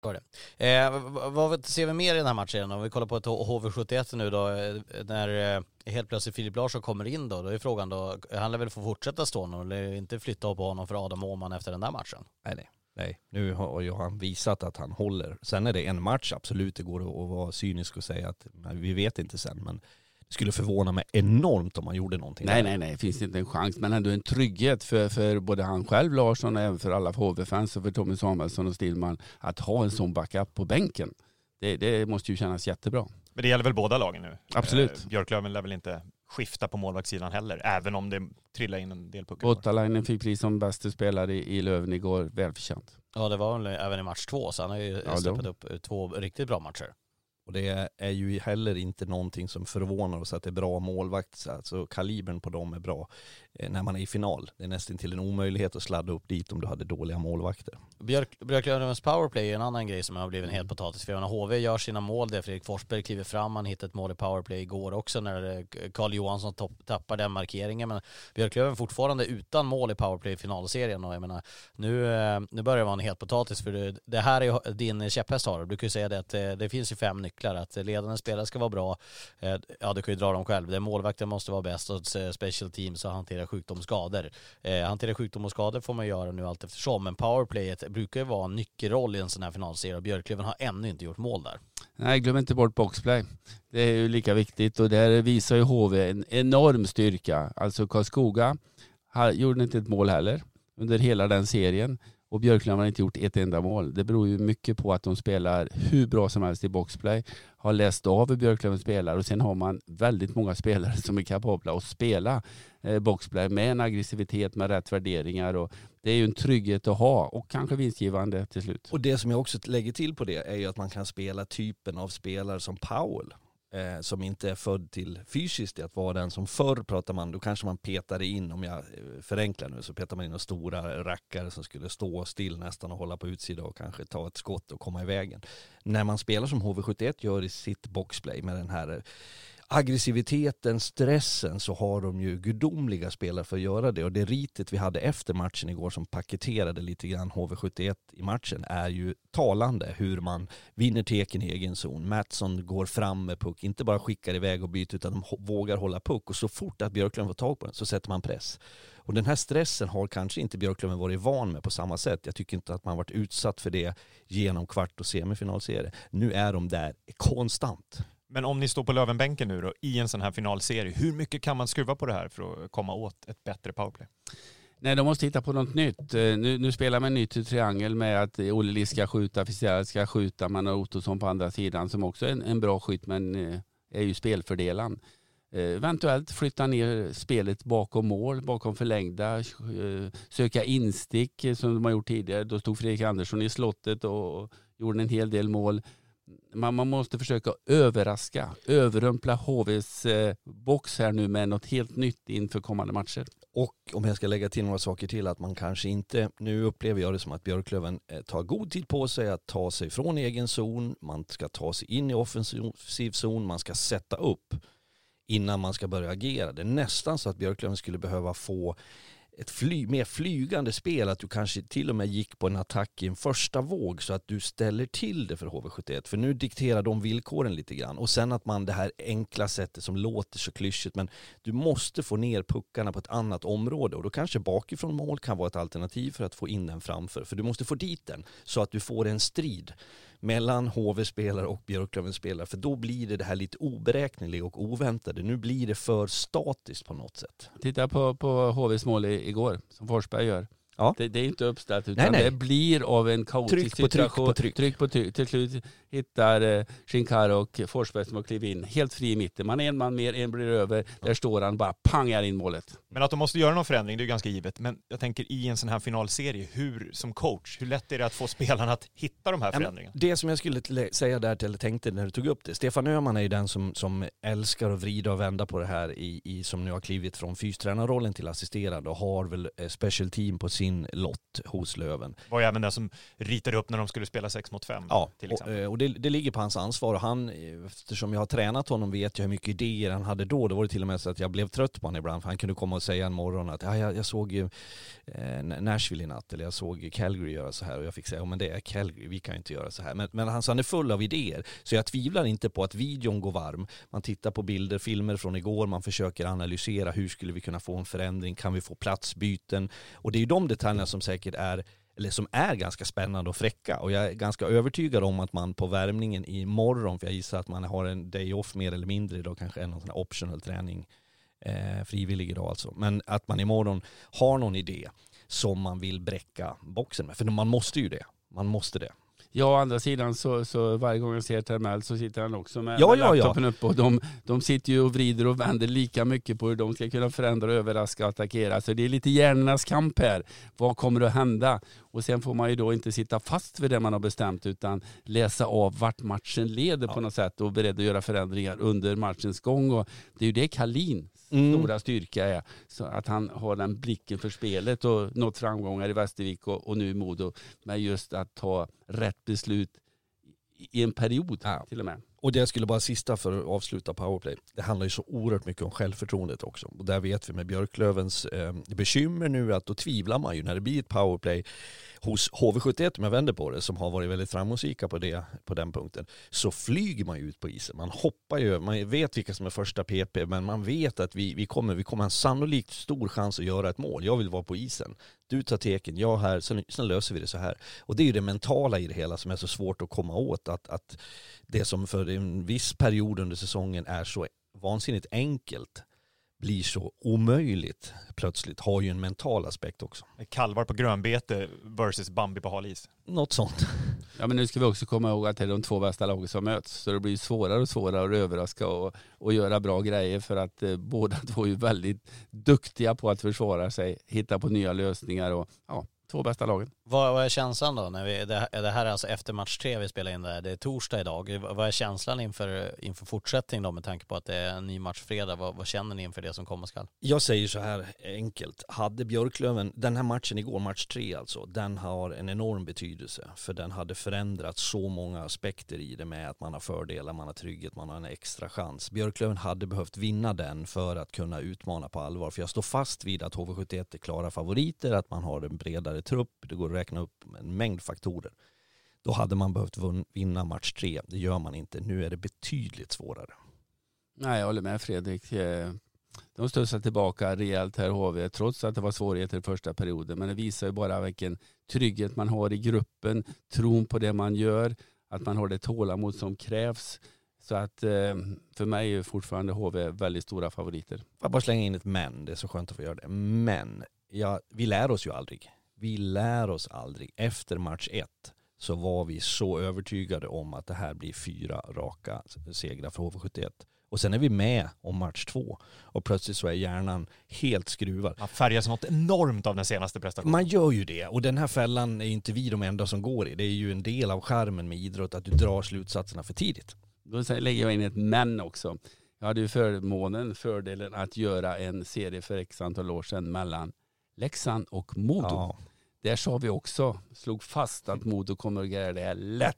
Speaker 1: Var det. Eh, vad ser vi mer i den här matchen? Om vi kollar på ett HV71 nu då, eh, när eh, helt plötsligt Filip Larsson kommer in då, då är frågan då, han lär väl få fortsätta stå nu, eller inte flytta på honom för Adam Åhman efter den där matchen?
Speaker 2: Nej, nej. Nej, nu har ju han visat att han håller. Sen är det en match, absolut, det går att vara cynisk och säga att vi vet inte sen, men skulle förvåna mig enormt om han gjorde någonting.
Speaker 4: Nej,
Speaker 2: där.
Speaker 4: nej, nej, finns inte en chans. Men ändå en trygghet för, för både han själv, Larsson, och även för alla HV-fans och för Tommy Samuelsson och Stillman att ha en sån backup på bänken. Det, det måste ju kännas jättebra.
Speaker 3: Men det gäller väl båda lagen nu?
Speaker 4: Absolut.
Speaker 3: Eh, Björklöven lär väl inte skifta på målvaktssidan heller, även om det trillar in en del puckar.
Speaker 4: Bottalainen fick pris som bästa spelare i, Löven igår, välförtjänt.
Speaker 1: Ja det var väl även i match två, så han har ju
Speaker 4: Ja,
Speaker 1: släppt upp två riktigt bra matcher.
Speaker 2: Och det är ju heller inte någonting som förvånar oss att det är bra målvakt. Alltså kalibern på dem är bra Eh, när man är i final. Det är nästan till en omöjlighet att sladda upp dit om du hade dåliga målvakter.
Speaker 1: Björk, Björklövens powerplay är en annan grej som har blivit en hel potatis. För När HV gör sina mål där Fredrik Forsberg kliver fram, han hittade ett mål i powerplay igår också när eh, Carl Johansson topp, tappar den markeringen. Men Björklöven fortfarande utan mål i powerplay i finalserien och jag menar, nu, eh, nu börjar det vara en het potatis för det, det här är din käpphäst har du. Du kan ju säga det att det finns ju fem nycklar, att ledande spelare ska vara bra, ja du kan ju dra dem själv, det målvakten måste vara bäst och special teams och hantera sjukdom och skador. Eh, hantera sjukdom och skador får man göra nu allt eftersom, men powerplayet brukar ju vara en nyckelroll i en sån här finalserie och Björklöven har ännu inte gjort mål där.
Speaker 4: Nej, glöm inte bort boxplay. Det är ju lika viktigt och där visar ju HV en enorm styrka. Alltså Karlskoga gjorde inte ett mål heller under hela den serien och Björklöven har inte gjort ett enda mål. Det beror ju mycket på att de spelar hur bra som helst i boxplay, har läst av hur Björklöven spelar och sen har man väldigt många spelare som är kapabla att spela eh, boxplay med en aggressivitet, med rätt värderingar och det är ju en trygghet att ha och kanske vinstgivande till slut.
Speaker 2: Och det som jag också lägger till på det är ju att man kan spela typen av spelare som Powell. Eh, som inte är född till fysiskt att vara den som förr pratar man, då kanske man petade in, om jag eh, förenklar nu, så petar man in några stora rackare som skulle stå still nästan och hålla på utsidan och kanske ta ett skott och komma i vägen. När man spelar som HV71 gör i sitt boxplay med den här eh, aggressiviteten, stressen så har de ju gudomliga spelare för att göra det och det ritet vi hade efter matchen igår som paketerade lite grann HV71 i matchen är ju talande hur man vinner teken i egen zon. Mattsson går fram med puck, inte bara skickar iväg och byter utan de vågar hålla puck och så fort att Björklund får tag på den så sätter man press. Och den här stressen har kanske inte Björklöven varit van med på samma sätt. Jag tycker inte att man varit utsatt för det genom kvart och semifinalserie. Nu är de där konstant.
Speaker 3: Men om ni står på Lövenbänken nu då, i en sån här finalserie, hur mycket kan man skruva på det här för att komma åt ett bättre powerplay?
Speaker 4: Nej, de måste hitta på något nytt. Eh, nu, nu spelar man nytt i triangel med att Olle Liss ska skjuta, Fischer ska skjuta, man har Ottosson på andra sidan som också är en, en bra skytt men eh, är ju spelfördelaren. Eh, eventuellt flytta ner spelet bakom mål, bakom förlängda, söka instick som de har gjort tidigare. Då stod Fredrik Andersson i slottet och gjorde en hel del mål. Man, man måste försöka överraska, överrumpla HVs eh, box här nu med något helt nytt inför kommande matcher.
Speaker 2: Och om jag ska lägga till några saker till att man kanske inte, nu upplever jag det som att Björklöven eh, tar god tid på sig att ta sig från egen zon, man ska ta sig in i offensiv zon, man ska sätta upp innan man ska börja agera. Det är nästan så att Björklöven skulle behöva få ett fly, mer flygande spel, att du kanske till och med gick på en attack i en första våg så att du ställer till det för HV71. För nu dikterar de villkoren lite grann. Och sen att man det här enkla sättet som låter så klyschigt, men du måste få ner puckarna på ett annat område och då kanske bakifrån mål kan vara ett alternativ för att få in den framför. För du måste få dit den så att du får en strid mellan HV-spelare och Björklöven-spelare för då blir det det här lite oberäkneliga och oväntade. Nu blir det för statiskt på något sätt.
Speaker 4: Titta på, på HVs mål igår, som Forsberg gör.
Speaker 2: Ja.
Speaker 4: Det, det är inte uppställt utan
Speaker 2: Nej, nej.
Speaker 4: det blir av en kaotisk
Speaker 2: Tryck på tryck
Speaker 4: situation.
Speaker 2: på tryck.
Speaker 4: tryck på tryck. Till slut hittar eh, Shinkara och Forsberg som har klivit in helt fri i mitten. Man är en man mer, en blir över. Där står han bara pangar in målet.
Speaker 3: Men att de måste göra någon förändring, det är ju ganska givet. Men jag tänker i en sån här finalserie, hur, som coach, hur lätt är det att få spelarna att hitta de här förändringarna?
Speaker 2: Det som jag skulle säga där, till- eller tänkte när du tog upp det. Stefan Öhman är ju den som, som älskar att vrida och vända på det här i, i som nu har klivit från fystränarrollen till assisterande och har väl eh, special team på sin lott hos Löven.
Speaker 3: Var ju även den som ritade upp när de skulle spela 6 mot 5
Speaker 2: Ja,
Speaker 3: till
Speaker 2: och,
Speaker 3: exempel.
Speaker 2: eh, och det, det ligger på hans ansvar och han, eftersom jag har tränat honom vet jag hur mycket idéer han hade då. Då var det till och med så att jag blev trött på honom ibland för han kunde komma och säga en morgon att ja, jag, jag såg ju eh, Nashville i natt eller jag såg Calgary göra så här och jag fick säga ja men det är Calgary, vi kan ju inte göra så här. Men, men han, så han är full av idéer. Så jag tvivlar inte på att videon går varm. Man tittar på bilder, filmer från igår, man försöker analysera hur skulle vi kunna få en förändring, kan vi få platsbyten? Och det är ju de detaljerna som säkert är eller som är ganska spännande och fräcka. Och jag är ganska övertygad om att man på värmningen imorgon, för jag gissar att man har en day off mer eller mindre idag, kanske en sån här optional träning, eh, frivillig idag alltså. Men att man imorgon har någon idé som man vill bräcka boxen med. För man måste ju det. Man måste det.
Speaker 4: Ja, å andra sidan så, så varje gång jag ser Termell så sitter han också med,
Speaker 2: Ja,
Speaker 4: med
Speaker 2: ja, ja.
Speaker 4: laptopen uppe och de, de sitter ju och vrider och vänder lika mycket på hur de ska kunna förändra, överraska och attackera. Så det är lite hjärnornas kamp här. Vad kommer att hända? Och sen får man ju då inte sitta fast vid det man har bestämt utan läsa av vart matchen leder på något sätt och beredd att göra förändringar under matchens gång. Och det är ju det Kalin
Speaker 2: Mm.
Speaker 4: stora styrka är. Så att han har den blicken för spelet och nått framgångar i Västervik och, och nu i Modo. Men just att ta rätt beslut i en period
Speaker 2: Ja.
Speaker 4: till och med.
Speaker 2: Och det skulle bara sista för att avsluta powerplay. Det handlar ju så oerhört mycket om självförtroendet också. Och där vet vi med Björklövens eh, bekymmer nu att då tvivlar man ju när det blir ett powerplay hos HV71 om jag vänder på det som har varit väldigt framgångsrika på, det, på den punkten så flyger man ju ut på isen. Man hoppar ju, man vet vilka som är första PP men man vet att vi, vi, kommer, vi kommer ha en sannolikt stor chans att göra ett mål. Jag vill vara på isen. Du tar teken, jag här, sen, sen löser vi det så här. Och det är ju det mentala i det hela som är så svårt att komma åt. Att, att det som för en viss period under säsongen är så vansinnigt enkelt blir så omöjligt plötsligt har ju en mental aspekt också.
Speaker 3: Kalvar på grönbete versus Bambi på hal is.
Speaker 2: Något sånt.
Speaker 4: Ja, men nu ska vi också komma ihåg att det är de två bästa lagen som möts. Så det blir svårare och svårare att överraska och, och göra bra grejer för att eh, båda två är väldigt duktiga på att försvara sig, hitta på nya lösningar och ja, två bästa lagen.
Speaker 1: Vad, vad är känslan då? När vi, det, det här är alltså efter match tre vi spelar in det här. Det är torsdag idag. Vad är känslan inför, inför fortsättning då med tanke på att det är en ny match fredag? Vad, vad känner ni inför det som komma skall?
Speaker 2: Jag säger så här enkelt. Hade Björklöven, den här matchen igår, match tre alltså, den har en enorm betydelse. För den hade förändrat så många aspekter i det med att man har fördelar, man har trygghet, man har en extra chans. Björklöven hade behövt vinna den för att kunna utmana på allvar. För jag står fast vid att HV71 är klara favoriter, att man har en bredare trupp, det går räkna upp en mängd faktorer. Då hade man behövt vinna match tre. Det gör man inte. Nu är det betydligt svårare.
Speaker 4: Nej, jag håller med Fredrik. Eh, de studsar tillbaka rejält här HV trots att det var svårigheter i första perioden. Men det visar ju bara vilken trygghet man har i gruppen, tron på det man gör, att man har det tålamod som krävs. Så att eh, för mig är fortfarande HV väldigt stora favoriter.
Speaker 2: Jag bara slänga in ett men, det är så skönt att få göra det. Men ja, vi lär oss ju aldrig vi lär oss aldrig. Efter match ett så var vi så övertygade om att det här blir fyra raka segrar för HV71. Och sen är vi med om match två och plötsligt så är hjärnan helt skruvad.
Speaker 3: Man färgas något enormt av den senaste prestationen.
Speaker 2: Man gör ju det och den här fällan är inte vi de enda som går i. Det är ju en del av skärmen med idrott att du drar slutsatserna för tidigt.
Speaker 4: Då lägger jag in ett men också. Jag hade ju förmånen, fördelen att göra en serie för x antal år sedan mellan Leksand och Modo. Ja. Där sa vi också, slog fast att Modo kommer att göra det här lätt.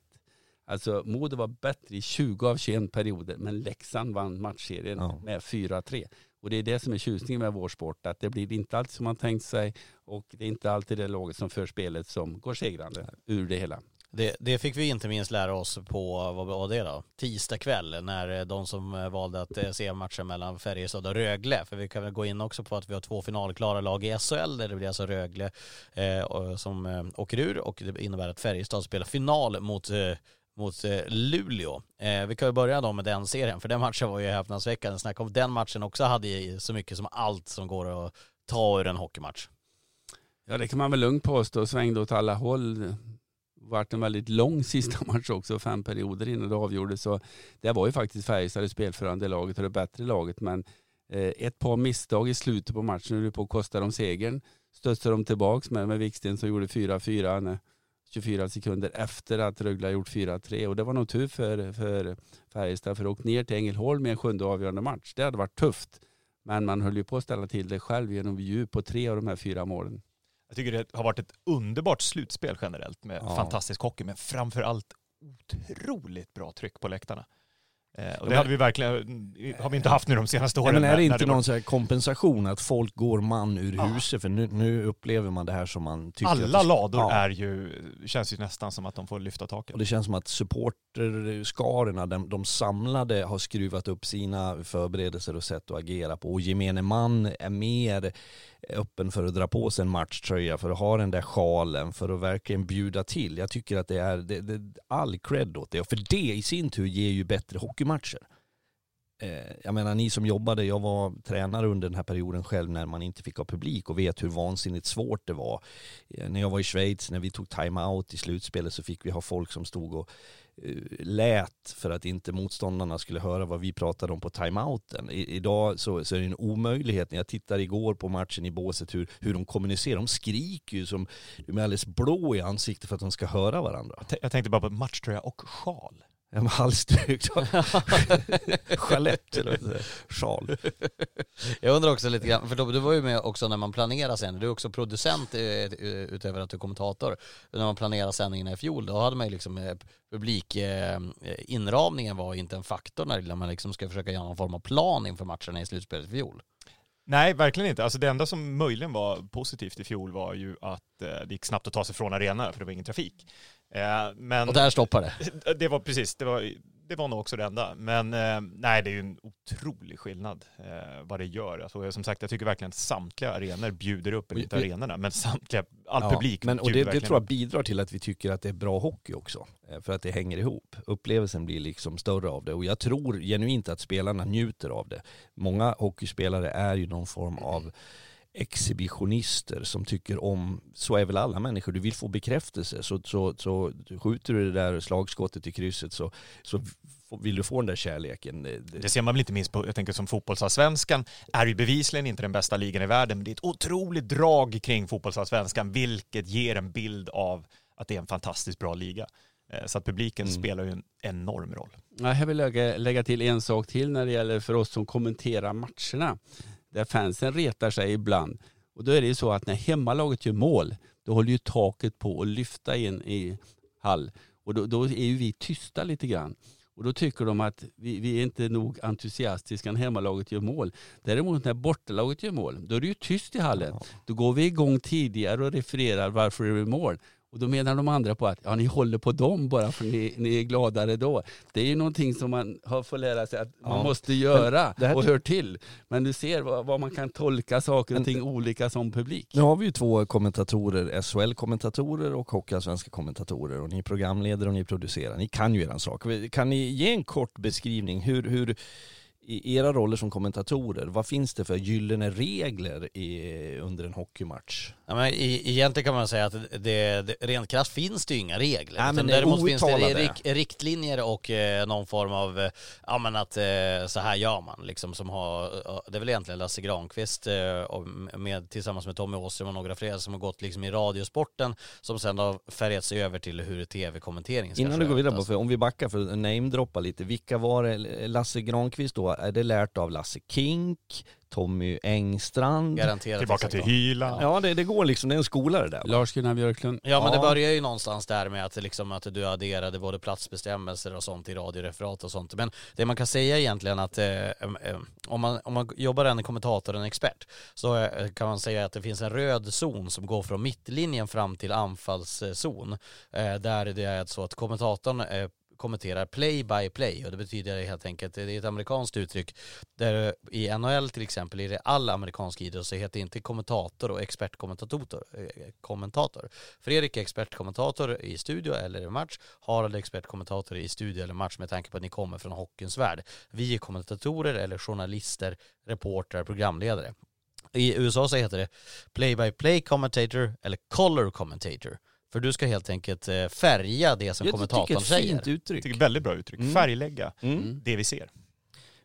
Speaker 4: Alltså Modo var bättre i 20 av 21 perioder men Leksand vann matchserien ja. med 4-3. Och det är det som är tjusningen med vår sport, att det blir inte alltid som man tänkt sig och det är inte alltid det laget som för spelet som går segrande ur det hela.
Speaker 1: Det, det, fick vi inte minst lära oss på, vad var det då? Tisdag kväll när eh, de som eh, valde att eh, se matchen mellan Färjestad och Rögle. För vi kan väl gå in också på att vi har två finalklara lag i SHL där det blir alltså Rögle eh, som eh, åker ur och det innebär att Färjestad spelar final mot eh, mot Luleå. Eh, vi kan ju börja då med den serien, för den matchen var ju häpnadsväckande. Snack om den matchen också hade så mycket som allt som går att ta ur en hockeymatch.
Speaker 4: Ja, det kan man väl lugnt påstå. Svängde åt alla håll varit en väldigt lång sista match också, fem perioder innan det avgjordes. Så det var ju faktiskt Färjestad det spelförande laget och det bättre laget. Men eh, ett par misstag i slutet på matchen höll på att kosta dem segern. Stötte de tillbaks med, med Wiksten som gjorde 4-4 24 sekunder efter att Rögle gjort 4-3 och det var nog tur för, för Färjestad för att åka ner till Ängelholm med en sjunde avgörande match. Det hade varit tufft. Men man höll ju på att ställa till det själv genom djup på tre av de här fyra målen.
Speaker 3: Jag tycker det har varit ett underbart slutspel generellt med ja. fantastisk hockey, men framför allt otroligt bra tryck på läktarna. Eh, och det hade vi verkligen, har vi inte haft nu de senaste åren.
Speaker 2: men är det inte det någon var... kompensation att folk går man ur ja. huset? För nu, nu, upplever man det här som man tycker
Speaker 3: Alla
Speaker 2: att
Speaker 3: lador ja. är ju, känns ju nästan som att de får lyfta taket.
Speaker 2: Och det känns som att supporterskarorna, de, de samlade, har skruvat upp sina förberedelser och sätt att agera på. Och gemene man är mer öppen för att dra på sig en matchtröja, för att ha den där sjalen, för att verkligen bjuda till. Jag tycker att det är, det, det, all cred åt det. Och för det i sin tur ger ju bättre hockeymatcher. Eh, jag menar ni som jobbade, jag var tränare under den här perioden själv när man inte fick ha publik och vet hur vansinnigt svårt det var. Eh, när jag var i Schweiz, när vi tog time-out i slutspelet så fick vi ha folk som stod och eh, lät för att inte motståndarna skulle höra vad vi pratade om på timeouten. I, idag så, så, är det en omöjlighet. När jag tittade igår på matchen i båset hur, hur de kommunicerar. De skriker ju som de är alldeles blå i ansiktet för att de ska höra varandra.
Speaker 3: Jag tänkte bara på matchtröja och sjal.
Speaker 2: Ja, med halsduk. Chalett eller sjal.
Speaker 1: Jag undrar också lite grann, för du var ju med också när man planerar sen, du är också producent eh, utöver att du är kommentator. När man planerar sändningarna i fjol, då hade man ju liksom eh, publikinramningen var inte en faktor när man liksom ska försöka göra någon form av plan inför matcherna i slutspelet i fjol.
Speaker 3: Nej, verkligen inte. Alltså det enda som möjligen var positivt i fjol var ju att eh, det gick snabbt att ta sig från arenan för det var ingen trafik.
Speaker 1: Eh, men, och där stoppade
Speaker 3: det? Det var precis, det var, det var nog också det enda. Men eh, nej, det är ju en otrolig skillnad eh, vad det gör. Alltså, som sagt, jag tycker verkligen att samtliga arenor bjuder upp, eller inte arenorna, men samtliga, all ja, publik
Speaker 2: men, Och det, det tror jag bidrar till att vi tycker att det är bra hockey också. För att det hänger ihop. Upplevelsen blir liksom större av det. Och jag tror genuint att spelarna njuter av det. Många hockeyspelare är ju någon form av exhibitionister som tycker om, så är väl alla människor, du vill få bekräftelse så, så, så skjuter du det där slagskottet i krysset så, så vill du få den där kärleken.
Speaker 3: Det ser man väl inte minst på, jag tänker som fotbollsallsvenskan är ju bevisligen inte den bästa ligan i världen, men det är ett otroligt drag kring fotbollsallsvenskan, vilket ger en bild av att det är en fantastiskt bra liga. Eh, så att publiken mm. spelar ju en enorm roll.
Speaker 4: Jag vill lägga, lägga till en sak till när det gäller för oss som kommenterar matcherna. Där fansen retar sig ibland. Och då är det ju så att när hemmalaget gör mål, då håller ju taket på att lyfta in i hall. Och då, då är ju vi tysta lite grann. Och då tycker de att vi, vi är inte nog entusiastiska när hemmalaget gör mål. Däremot när bortalaget gör mål, då är det ju tyst i hallen. Då går vi igång tidigare och refererar varför det är mål. Och då menar de andra på att ja, ni håller på dem bara för ni, ni är gladare då. Det är ju någonting som man har fått lära sig att man måste göra och hör till. Men du ser vad, vad man kan tolka saker och ting olika som publik.
Speaker 2: Nu har vi ju två kommentatorer, SHL-kommentatorer och Hockeyallsvenska kommentatorer och ni är programledare och ni producerar. Ni kan ju eran sak. Kan ni ge en kort beskrivning hur, hur i era roller som kommentatorer, vad finns det för gyllene regler i, under en hockeymatch?
Speaker 1: Ja, men i, egentligen kan man säga att det, det, rent krasst finns det ju inga regler.
Speaker 2: Ja, men
Speaker 1: däremot finns det rik, riktlinjer och eh, någon form av, eh, ja men att eh, så här gör man liksom som har, det är väl egentligen Lasse Granqvist eh, med, tillsammans med Tommy Åström och några fler som har gått liksom i radiosporten som sen har färgat sig över till hur tv-kommentering ska
Speaker 2: Innan du går vidare på, för om vi backar för att namedroppa lite, vilka var det, Lasse Granqvist då, är det lärt av Lasse Kink, Tommy Engstrand.
Speaker 1: Garanterat.
Speaker 3: Tillbaka till Hyland.
Speaker 2: Ja, det, det, går liksom, det är en skola det där.
Speaker 4: Lars-Gunnar Björklund.
Speaker 1: Ja, men det börjar ju någonstans där med att, liksom, att du adderade både platsbestämmelser och sånt i radioreferat och sånt. Men det man kan säga egentligen att eh, om, man, om man jobbar en kommentator och en expert så eh, kan man säga att det finns en röd zon som går från mittlinjen fram till anfallszon. Eh, där det är så att kommentatorn eh, kommenterar play by play och det betyder helt enkelt, det är ett amerikanskt uttryck där i NHL till exempel är det all amerikansk idrott så heter det inte kommentator och expertkommentator. Eh, kommentator. Fredrik är expertkommentator i studio eller i match, Harald är expertkommentator i studio eller match med tanke på att ni kommer från hockeyns värld. Vi är kommentatorer eller journalister, reportrar, programledare. I USA så heter det play by play commentator eller color commentator. För du ska helt enkelt eh, färga det som kommentatorn säger. Jag
Speaker 3: tycker
Speaker 1: ett fint
Speaker 3: uttryck. väldigt bra uttryck. Mm. Färglägga mm. det vi ser.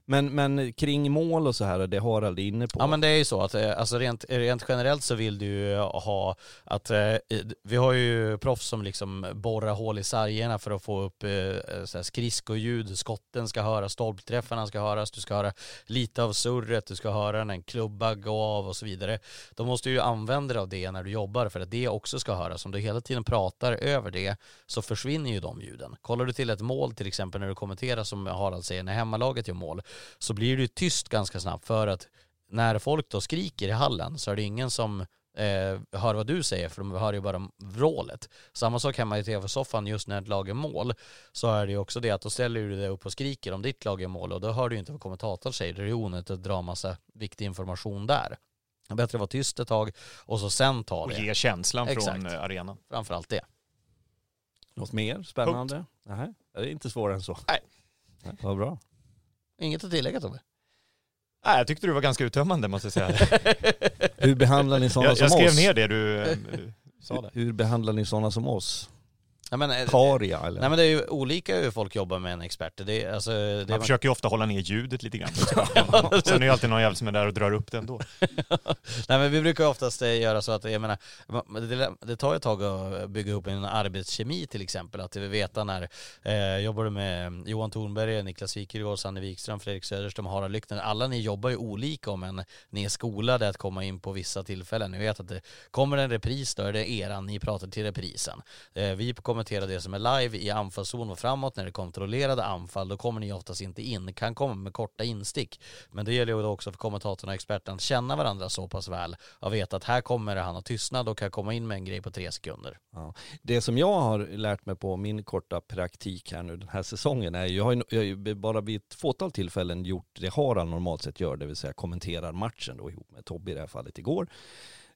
Speaker 2: Men, men kring mål och så här, det Harald är inne på.
Speaker 1: Ja men det är ju så att eh, alltså rent, rent generellt så vill du ju eh, ha att eh, vi har ju proffs som liksom borrar hål i sargerna för att få upp eh, skridskoljud, skotten ska höras, stolpträffarna ska höras, du ska höra lite av surret, du ska höra när en klubba går av och så vidare. Då måste du ju använda dig av det när du jobbar för att det också ska höras. Om du hela tiden pratar över det så försvinner ju de ljuden. Kollar du till ett mål till exempel när du kommenterar som Harald säger, när hemmalaget gör mål så blir det tyst ganska snabbt för att när folk då skriker i hallen så är det ingen som eh, hör vad du säger för de hör ju bara vrålet. Samma sak hemma i tv-soffan just när ett lag är mål så är det ju också det att då ställer du dig upp och skriker om ditt lag är mål och då hör du ju inte vad kommentatorn säger. Det är ju onödigt att dra massa viktig information där. Bättre att vara tyst ett tag och så sen ta det.
Speaker 3: Och ge känslan Exakt. från eh, arenan.
Speaker 1: Framförallt det.
Speaker 2: Något mer spännande? Nej, det är inte svårare än så.
Speaker 3: Nej.
Speaker 2: Vad bra.
Speaker 1: Inget att tillägga Tobbe?
Speaker 3: Nej, jag tyckte du var ganska uttömmande måste jag säga.
Speaker 2: Hur behandlar ni sådana som
Speaker 3: oss? Jag
Speaker 2: skrev
Speaker 3: ner det du äh, sa där.
Speaker 2: Hur behandlar ni sådana som oss?
Speaker 1: Ja, men,
Speaker 2: eh, Paria eller?
Speaker 1: Nej men det är ju olika hur folk jobbar med en expert. Det är, alltså, det
Speaker 3: man, man försöker ju ofta hålla ner ljudet lite grann. Sen är det ju alltid någon jävel som är där och drar upp det ändå.
Speaker 1: Nej men vi brukar oftast eh, göra så att, jag menar, det, det tar ett tag att bygga upp en arbetskemi till exempel. Att vi veta när, eh, jobbar du med Johan Thornberg, Niklas Wikegård, Sanne Wikström, Fredrik Söderström, Harald Lyckner. Alla ni jobbar ju olika om en, ni är skolade att komma in på vissa tillfällen. Ni vet att det kommer en repris, då är det eran, ni pratar till reprisen. Eh, vi kommentera det som är live i anfallszon och framåt när det är kontrollerade anfall, då kommer ni oftast inte in. Kan komma med korta instick. Men det gäller ju också för kommentatorn och experten att känna varandra så pass väl och veta att här kommer han att tystna, då kan jag komma in med en grej på tre sekunder.
Speaker 2: Ja. Det som jag har lärt mig på min korta praktik här nu den här säsongen är, jag har, jag bara vid ett fåtal tillfällen gjort det Harald normalt sett gör, det vill säga kommenterar matchen då ihop med Tobbe i det här fallet igår.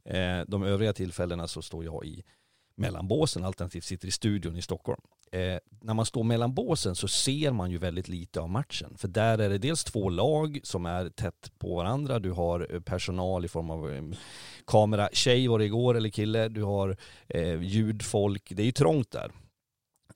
Speaker 2: Eh, de övriga tillfällena så står jag i mellan båsen alternativt sitter i studion i Stockholm. Eh, när man står mellan båsen så ser man ju väldigt lite av matchen. För där är det dels två lag som är tätt på varandra. Du har eh, personal i form av eh, kamera, tjej var det igår eller kille. Du har eh, ljudfolk. Det är ju trångt där.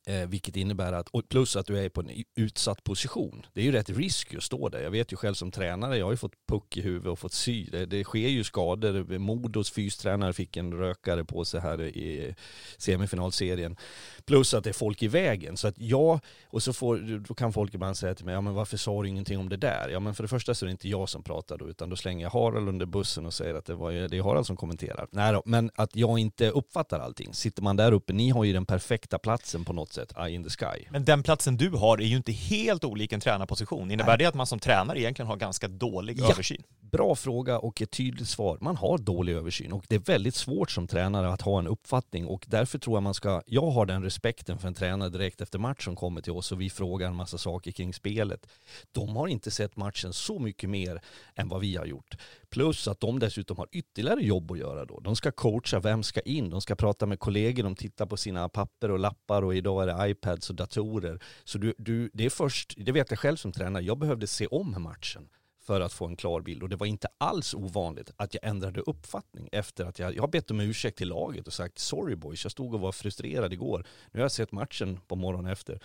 Speaker 2: Eh, vilket innebär att, och plus att du är på en utsatt position. Det är ju rätt risk att stå där. Jag vet ju själv som tränare, jag har ju fått puck i huvudet och fått sy. Det, det sker ju skador. Modos fystränare fick en rökare på sig här i semifinalserien. Plus att det är folk i vägen. Så att jag, och så får, då kan folk ibland säga till mig, ja men varför sa du ingenting om det där? Ja men för det första så är det inte jag som pratar då, utan då slänger jag Harald under bussen och säger att det, var, det är Harald som kommenterar. Nej då, men att jag inte uppfattar allting. Sitter man där uppe, ni har ju den perfekta platsen på något sätt, eye in the sky.
Speaker 3: Men den platsen du har är ju inte helt olik en tränarposition. Innebär Nej. det att man som tränare egentligen har ganska dålig ja. översyn?
Speaker 2: Bra fråga och ett tydligt svar. Man har dålig översyn och det är väldigt svårt som tränare att ha en uppfattning och därför tror jag man ska, jag har den respekten för en tränare direkt efter match som kommer till oss och vi frågar en massa saker kring spelet. De har inte sett matchen så mycket mer än vad vi har gjort. Plus att de dessutom har ytterligare jobb att göra då. De ska coacha, vem ska in? De ska prata med kollegor, de tittar på sina papper och lappar och idag är det iPads och datorer. Så du, du, det är först, det vet jag själv som tränare, jag behövde se om matchen för att få en klar bild. Och det var inte alls ovanligt att jag ändrade uppfattning efter att jag, jag har bett om ursäkt till laget och sagt sorry boys, jag stod och var frustrerad igår. Nu har jag sett matchen på morgonen efter.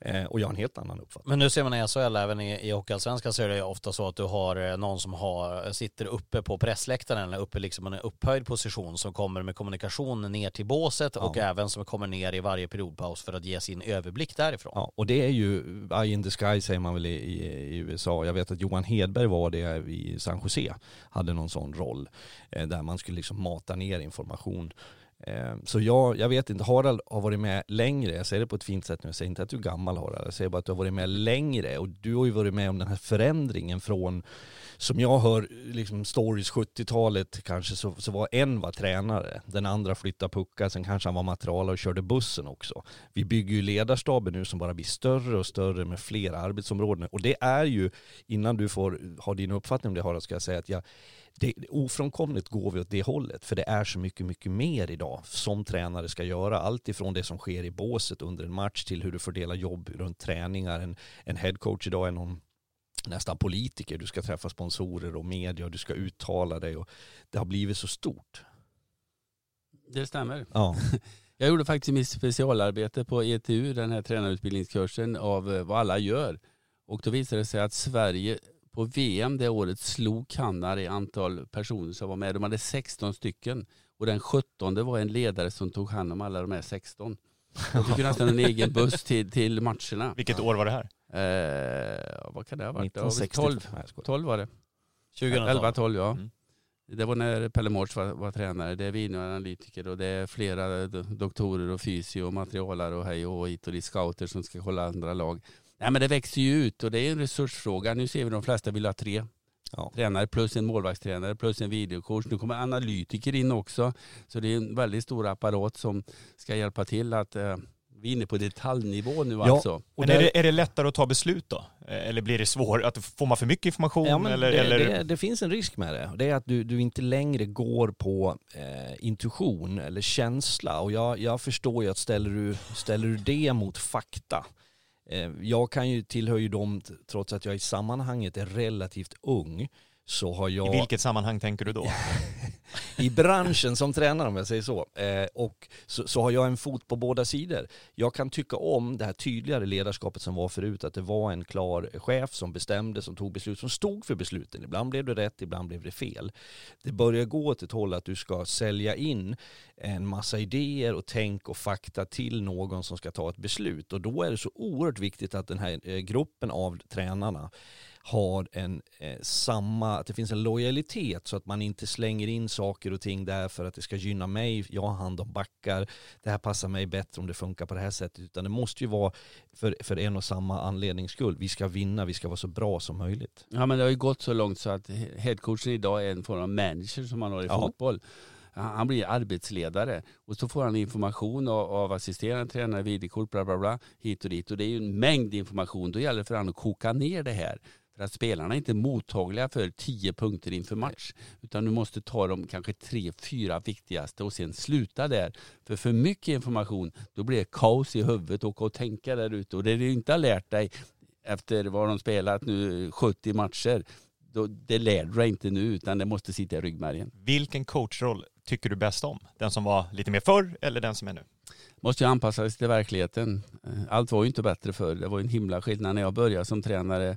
Speaker 2: Eh, och jag har en helt annan uppfattning.
Speaker 1: Men nu ser man i SHL, även i, i Hockeyallsvenskan så är det ofta så att du har eh, någon som har, sitter uppe på pressläktaren eller uppe liksom en upphöjd position som kommer med kommunikation ner till båset ja. och även som kommer ner i varje periodpaus för att ge sin överblick därifrån.
Speaker 2: Ja, och det är ju eye in the sky säger man väl i, i, i USA. Jag vet att Johan Hedberg var det i San Jose, hade någon sån roll eh, där man skulle liksom mata ner information Eh, Eh, så jag, jag vet inte, Harald har varit med längre, jag säger det på ett fint sätt nu, jag säger inte att du är gammal Harald, jag säger bara att du har varit med längre och du har ju varit med om den här förändringen från, som jag hör liksom stories 70-talet kanske, så, så var en var tränare, den andra flyttade puckar, sen kanske han var materialare och körde bussen också. Vi bygger ju ledarstaben nu som bara blir större och större med fler arbetsområden. Och det är ju, innan du får ha din uppfattning om det Harald, ska jag säga att jag det, ofrånkomligt går vi åt det hållet, för det är så mycket, mycket mer idag som tränare ska göra. Allt ifrån det som sker i båset under en match till hur du fördelar jobb runt träningar. En, en headcoach idag är någon nästan politiker. Du ska träffa sponsorer och media och du ska uttala dig. Och det har blivit så stort.
Speaker 4: Det stämmer.
Speaker 2: Ja.
Speaker 4: Jag gjorde faktiskt mitt specialarbete på ETU, den här tränarutbildningskursen, av eh, vad alla gör. Och då visade det sig att Sverige på VM det året slog Kanada i antal personer som var med. De hade 16 stycken och den 17 var en ledare som tog hand om alla de här 16. De fick nästan en egen buss till, till matcherna.
Speaker 3: Vilket år var det här?
Speaker 4: Eh, vad kan det ha varit?
Speaker 2: 1960.
Speaker 4: 12, 12 var det.
Speaker 1: 2012.
Speaker 4: 11, 12 ja. Mm. Det var när Pelle Mårts var, var, tränare. Det är vi nu analytiker och det är flera doktorer och fysio och materialare och hej och hit och dit scouter som ska kolla andra lag. Nej men det växer ju ut och det är en resursfråga. Nu ser vi de flesta vill ha tre ja. tränare plus en målvaktstränare plus en videocoach. Nu kommer analytiker in också. Så det är en väldigt stor apparat som ska hjälpa till att eh, vi är inne på detaljnivå nu ja. alltså.
Speaker 3: Och är, det, är det lättare att ta beslut då? Eller blir det svårt? får man för mycket information?
Speaker 2: Ja,
Speaker 3: eller,
Speaker 2: det,
Speaker 3: eller?
Speaker 2: Det, det, finns en risk med det. Det är att du, du inte längre går på eh, intuition eller känsla. Och jag, jag förstår ju att ställer du, ställer du det mot fakta Eh, Eh, jag kan ju, tillhör ju dem, trots att jag i sammanhanget är relativt ung, så har jag...
Speaker 3: I vilket sammanhang tänker du då?
Speaker 2: I branschen som tränare om jag säger så. Eh, och så, så, har jag en fot på båda sidor. Jag kan tycka om det här tydligare ledarskapet som var förut, att det var en klar chef som bestämde, som tog beslut, som stod för besluten. Ibland blev det rätt, ibland blev det fel. Det börjar gå åt ett håll att du ska sälja in en massa idéer och tänk och fakta till någon som ska ta ett beslut. Och då är det så oerhört viktigt att den här eh, gruppen av tränarna har en eh, samma, att det finns en lojalitet så att man inte slänger in saker och ting där för att det ska gynna mig, jag har hand om backar, det här passar mig bättre om det funkar på det här sättet, utan det måste ju vara för, för en och samma anlednings skull. Vi ska vinna, vi ska vara så bra som möjligt.
Speaker 4: Ja men det har ju gått så långt så att headcoachen idag är en form av manager som man har i ja. fotboll. Han blir arbetsledare och så får han information av, av assisterande tränare, videokort, bla bla bla, hit och dit. Och det är ju en mängd information. Då gäller det för honom att koka ner det här För att spelarna är inte mottagliga för tio punkter inför match. Utan du måste ta de kanske tre, fyra viktigaste och sen sluta där. För för mycket information, då blir det kaos i huvudet och att tänka där ute. Och det du inte har lärt dig efter vad de spelat nu 70 matcher, då, det lär du dig inte nu utan det måste sitta i ryggmärgen.
Speaker 3: Vilken coachroll tycker du bäst om? Den som var lite mer förr eller den som är nu?
Speaker 4: Måste ju anpassa sig till verkligheten. Eh, Allt var ju inte bättre förr. Det var en himla skillnad när jag började som tränare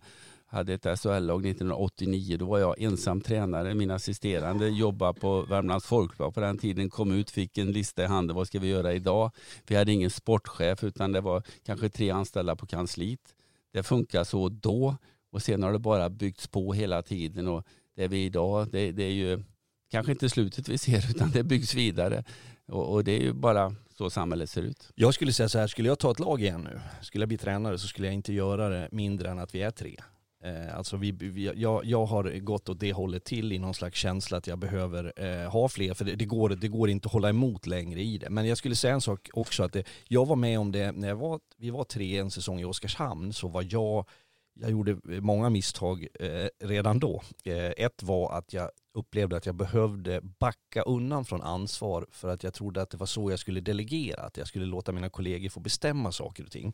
Speaker 4: hade ett SHL-lag 1989. Då var jag ensam tränare. Min assisterande jobbade på Värmlands Folkblad på den tiden. Kom ut, fick en lista i handen. Vad ska vi göra idag? Vi hade ingen sportchef utan det var kanske tre anställda på kansliet. Det funkar så då och sen har det bara byggts på hela tiden och det vi är idag det, det är ju kanske inte slutet vi ser utan det byggs vidare och, och det är ju bara så samhället ser ut.
Speaker 2: Jag skulle säga så här, skulle jag ta ett lag igen nu, skulle jag bli tränare så skulle jag inte göra det mindre än att vi är tre. Eh, alltså vi, vi, jag, jag har gått åt det hållet till i någon slags känsla att jag behöver eh, ha fler, för det, det, går, det går inte att hålla emot längre i det. Men jag skulle säga en sak också, att det, jag var med om det när jag var, vi var tre en säsong i Oskarshamn, så var jag jag gjorde många misstag eh, redan då. Eh, ett var att jag upplevde att jag behövde backa undan från ansvar för att jag trodde att det var så jag skulle delegera, att jag skulle låta mina kollegor få bestämma saker och ting.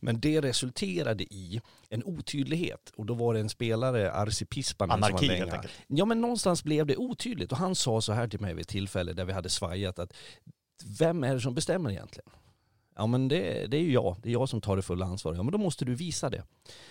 Speaker 2: Men det resulterade i en otydlighet och då var det en spelare, Arsi Pispanen,
Speaker 3: Anarki,
Speaker 2: som var länge. Ja men någonstans blev det otydligt och han sa så här till mig vid ett tillfälle där vi hade svajat att vem är det som bestämmer egentligen? Ja men det, det är ju jag, det är jag som tar det fulla ansvaret. Ja men då måste du visa det.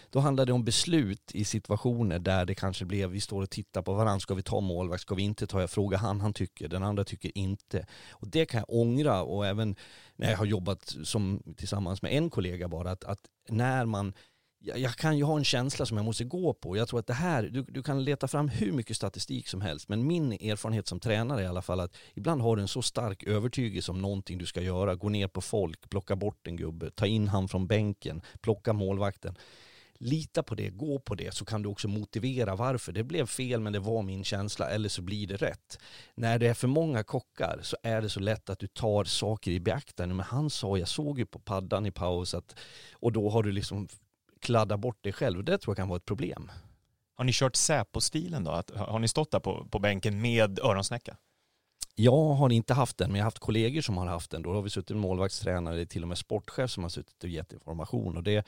Speaker 2: Då handlar det om beslut i situationer där det kanske blev, vi står och tittar på varandra, ska vi ta målvakt, ska vi inte? Ta, jag frågar han, han tycker, den andra tycker inte. Och det kan jag ångra. Och även när jag har jobbat som, tillsammans med en kollega bara, att, att när man jag jag kan ju ha en känsla som jag måste gå på. Jag tror att det här, du, du kan leta fram hur mycket statistik som helst, men min erfarenhet som tränare är i alla fall att ibland har du en så stark övertygelse om någonting du ska göra, gå ner på folk, plocka bort en gubbe, ta in han från bänken, plocka målvakten. Lita på det, gå på det, så kan du också motivera varför. Det blev fel men det var min känsla, eller så blir det rätt. När det är för många kockar så är det så lätt att du tar saker i beaktande. Men han sa, jag såg ju på paddan i paus att, och då har du liksom kladda bort dig själv. Det tror jag kan vara ett problem.
Speaker 3: Har ni kört Säpo-stilen då? Att, har ni stått där på, på bänken med öronsnäcka?
Speaker 2: Jag har inte haft den, men jag har haft kollegor som har haft den. Då har vi suttit med målvaktstränare, till och med sportchef som har suttit och gett information. Och det,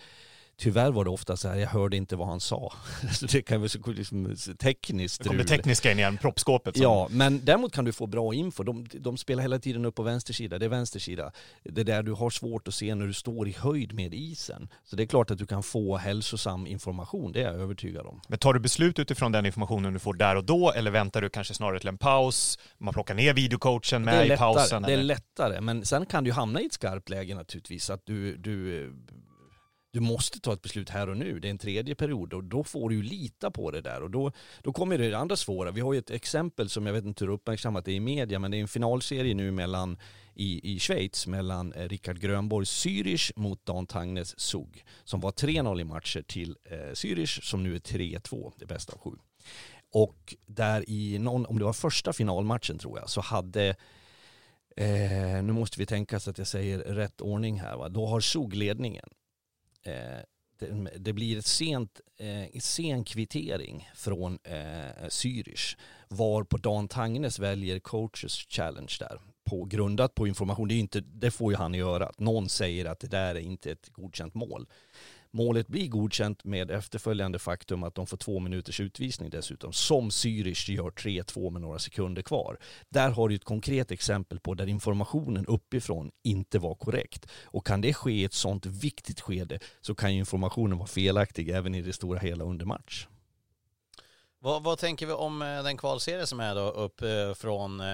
Speaker 2: tyvärr var det ofta så här, jag hörde inte vad han sa. så det kan vara så liksom, tekniskt
Speaker 3: Det kom det tekniska in igen, proppskåpet. som-
Speaker 2: Ja, men däremot kan du få bra info. De, de spelar hela tiden upp på vänster sida, det är vänster sida. Det är där du har svårt att se när du står i höjd med isen. Så det är klart att du kan få hälsosam information, det är jag övertygad om.
Speaker 3: Men tar du beslut utifrån den informationen du får där och då eller väntar du kanske snarare till en paus? Man plockar ner videocoachen med
Speaker 2: är
Speaker 3: i
Speaker 2: lättare,
Speaker 3: pausen?
Speaker 2: Det är
Speaker 3: eller?
Speaker 2: lättare, men sen kan du hamna i ett skarpt läge naturligtvis. Att du, du, du måste ta ett beslut här och nu. Det är en tredje period och då får du ju lita på det där. Och då, då kommer det andra svåra. Vi har ju ett exempel som jag vet inte hur uppmärksammat det är i media, men det är en finalserie nu mellan i, i Schweiz mellan eh, Rickard Grönborgs Zürich mot Dan Tangnes Zug som var 3-0 i matcher till eh, Zürich som nu är 3-2, det bästa av sju. Och där i någon, om det var första finalmatchen tror jag, så hade Eh, nu måste vi tänka så att jag säger rätt ordning här. Va? Då har SOG ledningen. Eh, det, det blir ett sent, eh, sen kvittering från eh, Zürich var på Dan Tangnes väljer coaches challenge där. På, grundat på information, det, är inte, det får ju han göra. Att någon säger att det där är inte ett godkänt mål. Målet blir godkänt med efterföljande faktum att de får två minuters utvisning dessutom, som Zürich gör 3-2 med några sekunder kvar. Där har du ett konkret exempel på där informationen uppifrån inte var korrekt. Och kan det ske i ett sånt viktigt skede så kan ju informationen vara felaktig även i det stora hela under match.
Speaker 1: Vad, vad tänker vi om eh, den kvalserie som är då upp eh, från eh,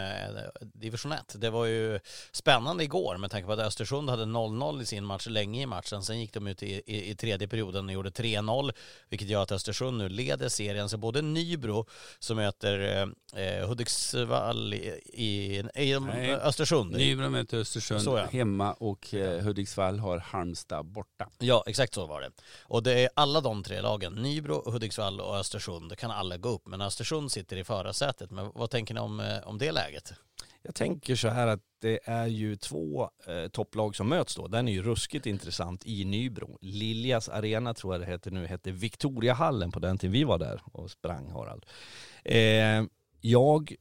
Speaker 1: division 1? Det var ju spännande igår med tanke på att Östersund hade 0-0 i sin match länge i matchen. Sen gick de ut i, i, i tredje perioden och gjorde 3-0, vilket gör att Östersund nu leder serien. Så både Nybro som möter eh, Hudiksvall i, i, i. Östersund.
Speaker 4: Nybro möter Östersund
Speaker 1: Så, ja.
Speaker 4: hemma och eh, Hudiksvall har Halmstad borta.
Speaker 1: Ja, exakt så var det. Och det är alla de tre lagen, Nybro, Hudiksvall och Östersund, kan alla gå upp. Men Östersund sitter i förarsätet. Men vad tänker ni om, eh, om det läget?
Speaker 2: Jag tänker så här att det är ju två eh, topplag som möts då. Den är ju ruskigt intressant i Nybro. Liljas arena tror jag det heter nu, hette Victoriahallen på den tiden vi var där och sprang Harald. Eh, jag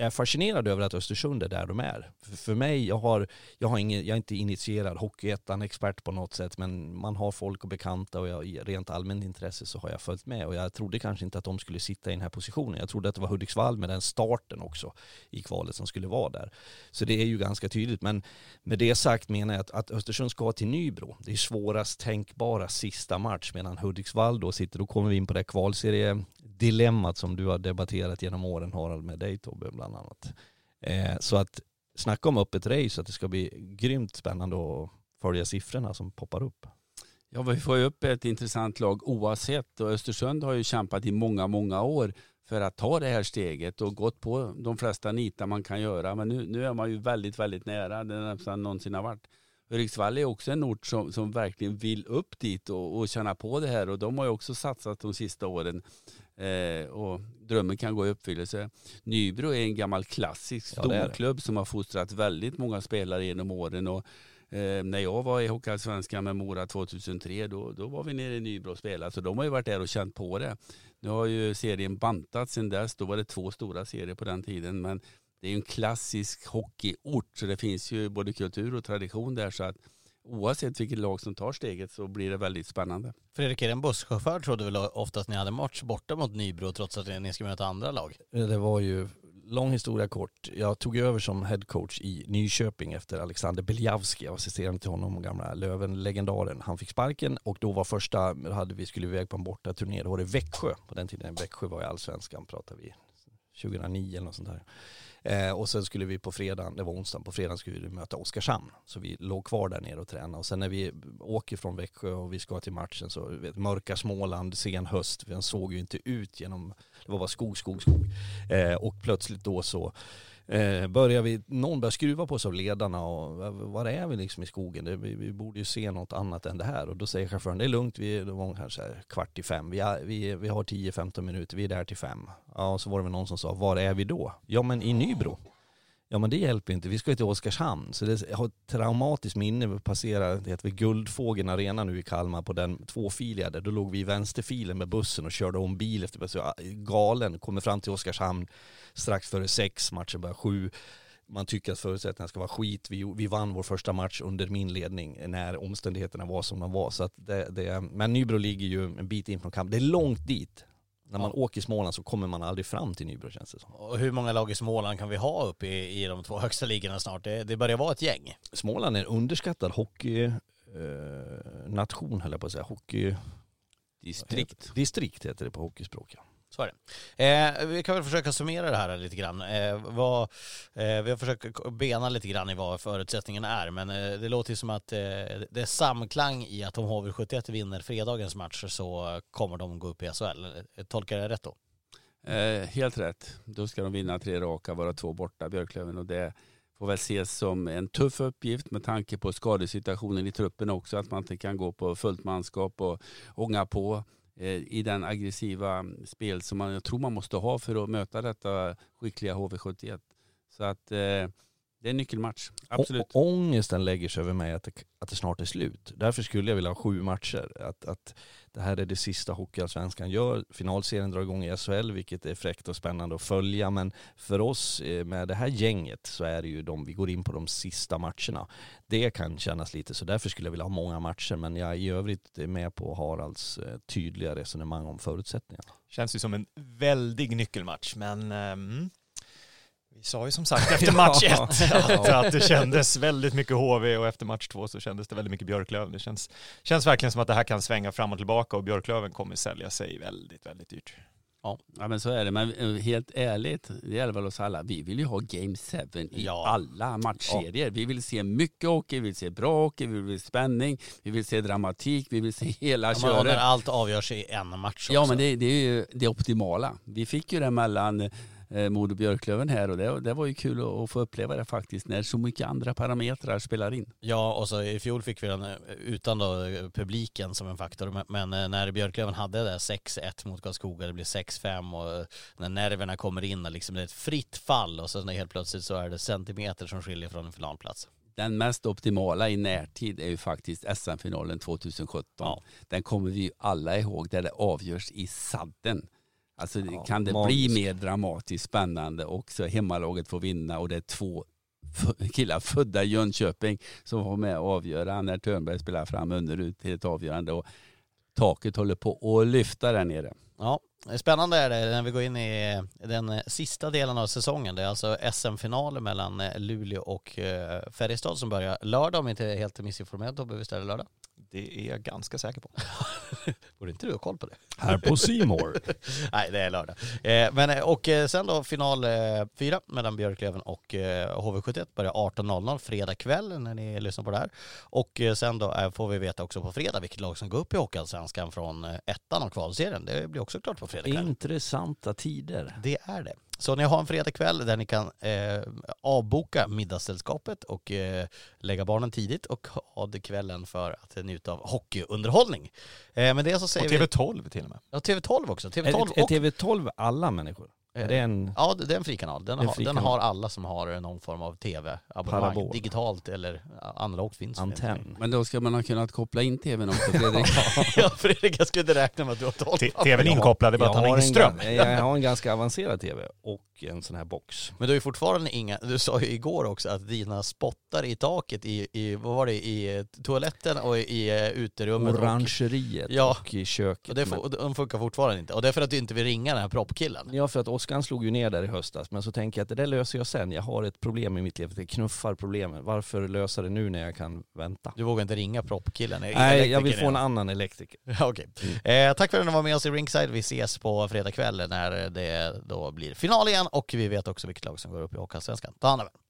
Speaker 2: är fascinerad över att Östersund är där de är. För, för mig, jag, har, jag, har ingen, jag är inte initierad Hockeyettan-expert på något sätt, men man har folk och bekanta och jag, i rent allmänt intresse så har jag följt med och jag trodde kanske inte att de skulle sitta i den här positionen. Jag trodde att det var Hudiksvall med den starten också i kvalet som skulle vara där. Så det är ju ganska tydligt, men med det sagt menar jag att, att Östersund ska till Nybro. Det är svårast tänkbara sista match medan Hudiksvall då sitter, då kommer vi in på det kvalserie dilemmat som du har debatterat genom åren Harald med dig Tobbe bland annat. Eh, så att snacka om öppet race, att det ska bli grymt spännande att följa siffrorna som poppar upp.
Speaker 4: Ja, vi får ju upp ett intressant lag oavsett och Östersund har ju kämpat i många, många år för att ta det här steget och gått på de flesta nitar man kan göra. Men nu, nu är man ju väldigt, väldigt nära det nästan någonsin har varit. Hudiksvall är också en ort som, som verkligen vill upp dit och, och känna på det här och de har ju också satsat de sista åren eh, och drömmen kan gå i uppfyllelse. Nybro är en gammal klassisk
Speaker 2: Ja,
Speaker 4: storklubb som har fostrat väldigt många spelare genom åren. Och eh, när jag var i Hockeyallsvenskan med Mora 2003 då, då var vi nere i Nybro och spelade. Så de har ju varit där och känt på det. Nu har ju serien bantats sedan dess, då var det två stora serier på den tiden. Men det är ju en klassisk hockeyort så det finns ju både kultur och tradition där. Så att oavsett vilket lag som tar steget så blir det väldigt spännande.
Speaker 1: Fredrik, en busschaufför trodde väl ofta att ni hade match borta mot Nybro trots att ni ska möta andra lag?
Speaker 2: Det var ju, lång historia kort, jag tog över som headcoach i Nyköping efter Alexander Beljavski, jag var assisterande till honom, gamla Löven-legendaren. Han fick sparken och då var första, hade vi skulle iväg på en borta turné, då var det Växjö. På den tiden Växjö var i allsvenskan, pratar vi 2009 eller något sånt där. Eh, och sen skulle vi på fredagen, det var onsdagen, på fredagen skulle vi möta Oskarshamn. Så vi låg kvar där nere och tränade. Och sen när vi åker från Växjö och vi ska till matchen så, vet, mörka Småland, sen höst, den såg ju inte ut genom, det var bara skog, skog, skog. Eh, och plötsligt då så eh, börjar vi, någon börjar skruva på sig av ledarna och var är vi liksom i skogen? Det, vi, vi borde ju se något annat än det här. Och då säger chauffören, det är lugnt, vi det var kanske kvart i fem, vi, är, vi, vi har 10-15 minuter, vi är där till fem. Ja, och så var det väl någon som sa, var är vi då? Ja men i Nybro. Ja men det hjälper inte, vi ska ju till Oskarshamn. Så det jag har ett traumatiskt minne, vi passerar, det heter Guldfågeln Arena nu i Kalmar på den tvåfiliga där. Då låg vi i vänsterfilen med bussen och körde om bil efter, så galen, kommer fram till Oskarshamn strax före sex, matchen börjar sju. Man tycker att förutsättningarna ska vara skit. Vi, vi vann vår första match under min ledning när omständigheterna var som de var. Så att det, det, men Nybro ligger ju en bit in från kamp. Det är långt dit. När man åker i Småland så kommer man aldrig fram till Nybro känns det som.
Speaker 1: Och hur många lag i Småland kan vi ha uppe i, i de två högsta ligorna snart? Det, det börjar vara ett gäng.
Speaker 2: Småland är en underskattad hockeynation höll jag på att säga. Hockey...
Speaker 4: Distrikt.
Speaker 2: Distrikt heter det på hockeyspråk. Ja.
Speaker 1: Så är det. Eh, vi kan väl försöka summera det här lite grann. Eh, vad, eh, vi har försökt bena lite grann i vad förutsättningarna är, men eh, det låter ju som att eh, det är samklang i att om HV71 vinner fredagens matcher så kommer de gå upp i SHL. Eh, tolkar jag det rätt då?
Speaker 4: Eh, helt rätt. Då ska de vinna tre raka, vara två borta, Björklöven. Och det får väl ses som en tuff uppgift med tanke på skadesituationen i truppen också. Att man inte kan gå på fullt manskap och ånga på Eh, i den aggressiva mm, spel som man, jag tror man måste ha för att möta detta skickliga HV71. Så att eh, det är en nyckelmatch, absolut.
Speaker 2: Och, ångesten lägger sig över mig att det, att det snart är slut. Därför skulle jag vilja ha sju matcher. Att, att det här är det sista Hockeyallsvenskan gör. Finalserien drar igång i SHL, vilket är fräckt och spännande att följa. Men för oss eh, med det här gänget så är det ju de, vi går in på de sista matcherna. Det kan kännas lite så därför skulle jag vilja ha många matcher. Men jag är i övrigt med på Haralds eh, tydliga resonemang om förutsättningarna.
Speaker 3: Känns ju som en väldig nyckelmatch, men mm, vi sa ju som sagt efter match ett att, att det kändes väldigt mycket HV och efter match två så kändes det väldigt mycket Björklöven. Det känns, känns verkligen som att det här kan svänga fram och tillbaka och Björklöven kommer sälja sig väldigt, väldigt dyrt.
Speaker 4: Ja. ja men så är det. Men eh, helt ärligt, det gäller väl oss alla. Vi vill ju ha Game 7 i
Speaker 1: Ja.
Speaker 4: alla matchserier. Vi vill se mycket hockey, vi vill se bra hockey, vi vill se spänning, vi vill se dramatik, vi vill se hela
Speaker 1: Ja,
Speaker 4: köret.
Speaker 1: allt avgörs i en match också.
Speaker 4: Ja men det, det är ju det optimala. Vi fick ju det mellan eh, Modo Björklöven här och det, det var ju kul att, få uppleva det faktiskt när så mycket andra parametrar spelar in.
Speaker 1: Ja, och så i fjol fick vi den eh, utan då eh, publiken som en faktor. Men, eh, när Björklöven hade det 6-1 mot Karlskoga, det blir 6-5 och när nerverna kommer in och liksom det är ett fritt fall och så helt plötsligt så är det centimeter som skiljer från en finalplats.
Speaker 4: Den mest optimala i närtid är ju faktiskt SM-finalen 2017. Ja. Den kommer vi alla ihåg där det avgörs i sadden. Alltså ja, kan det magisk. bli mer dramatiskt spännande och så hemmalaget får vinna och det är två killar födda i Jönköping som var med och avgöra när Törnberg spelar fram underut till ett avgörande och taket håller på att lyfta där nere.
Speaker 1: Ja, spännande är det när vi går in i den sista delen av säsongen. Det är alltså SM-finaler mellan Luleå och eh, Färjestad som börjar lördag om inte är helt missinformerad. Då behöver vi ställa lördag.
Speaker 3: Det är jag ganska säker på.
Speaker 1: Borde inte du ha koll på det?
Speaker 2: Här på Simor.
Speaker 1: Nej, det är lördag. Eh, men, eh, och eh, sen då final eh, fyra mellan Björklöven och eh, HV71 börjar 18.00 fredag kväll när ni lyssnar på det här. Och eh, sen då eh, får vi veta också på fredag vilket lag som går upp i Hockeyallsvenskan från ettan av kvalserien. Det blir också klart på fredag kväll.
Speaker 2: Intressanta tider.
Speaker 1: Det är det. Så ni har en fredagkväll där ni kan eh, avboka middagssällskapet och eh, lägga barnen tidigt och ha det kvällen för att njuta av hockeyunderhållning. Eh, men det så säger
Speaker 3: och TV12 vi... till och med.
Speaker 1: Ja, TV12 också. TV12
Speaker 2: är, är TV12 alla människor? Är det en...
Speaker 1: Ja, det är en frikanal. Den, har, den har alla som har någon form av tv-abonnemang. Digitalt eller analogt finns
Speaker 2: Antenn.
Speaker 4: Men då ska man ha kunnat koppla in tvn också Fredrik.
Speaker 1: ja, Fredrik jag skulle inte räkna med att du har tolv.
Speaker 3: TVn inkopplad, det är bara att han har ingen ström.
Speaker 2: Jag har en ganska avancerad tv och en sån här box.
Speaker 1: Men du har ju fortfarande inga, du sa ju igår också att dina spottar i taket i, i vad var det, i eh, toaletten och i uh, uterummet.
Speaker 2: Orangeriet och, ja, och i köket.
Speaker 1: Och det, de funkar fortfarande inte. Och det är för att du inte vill ringa den här proppkillen.
Speaker 2: Ja, för att Oskar slog ju ner där i höstas. Men så tänker jag att det där löser jag sen. Jag har ett problem i mitt liv, det knuffar problemen. Varför lösa det nu när jag kan vänta?
Speaker 1: Du vågar inte ringa proppkillen?
Speaker 2: Nej, jag vill få en annan elektriker.
Speaker 1: Okej. Okay. Eh, tack för att ni var med oss i Ringside. Vi ses på fredag kväll när det då blir final igen och vi vet också vilket lag som går upp i Hockeyallsvenskan. Ta hand om er.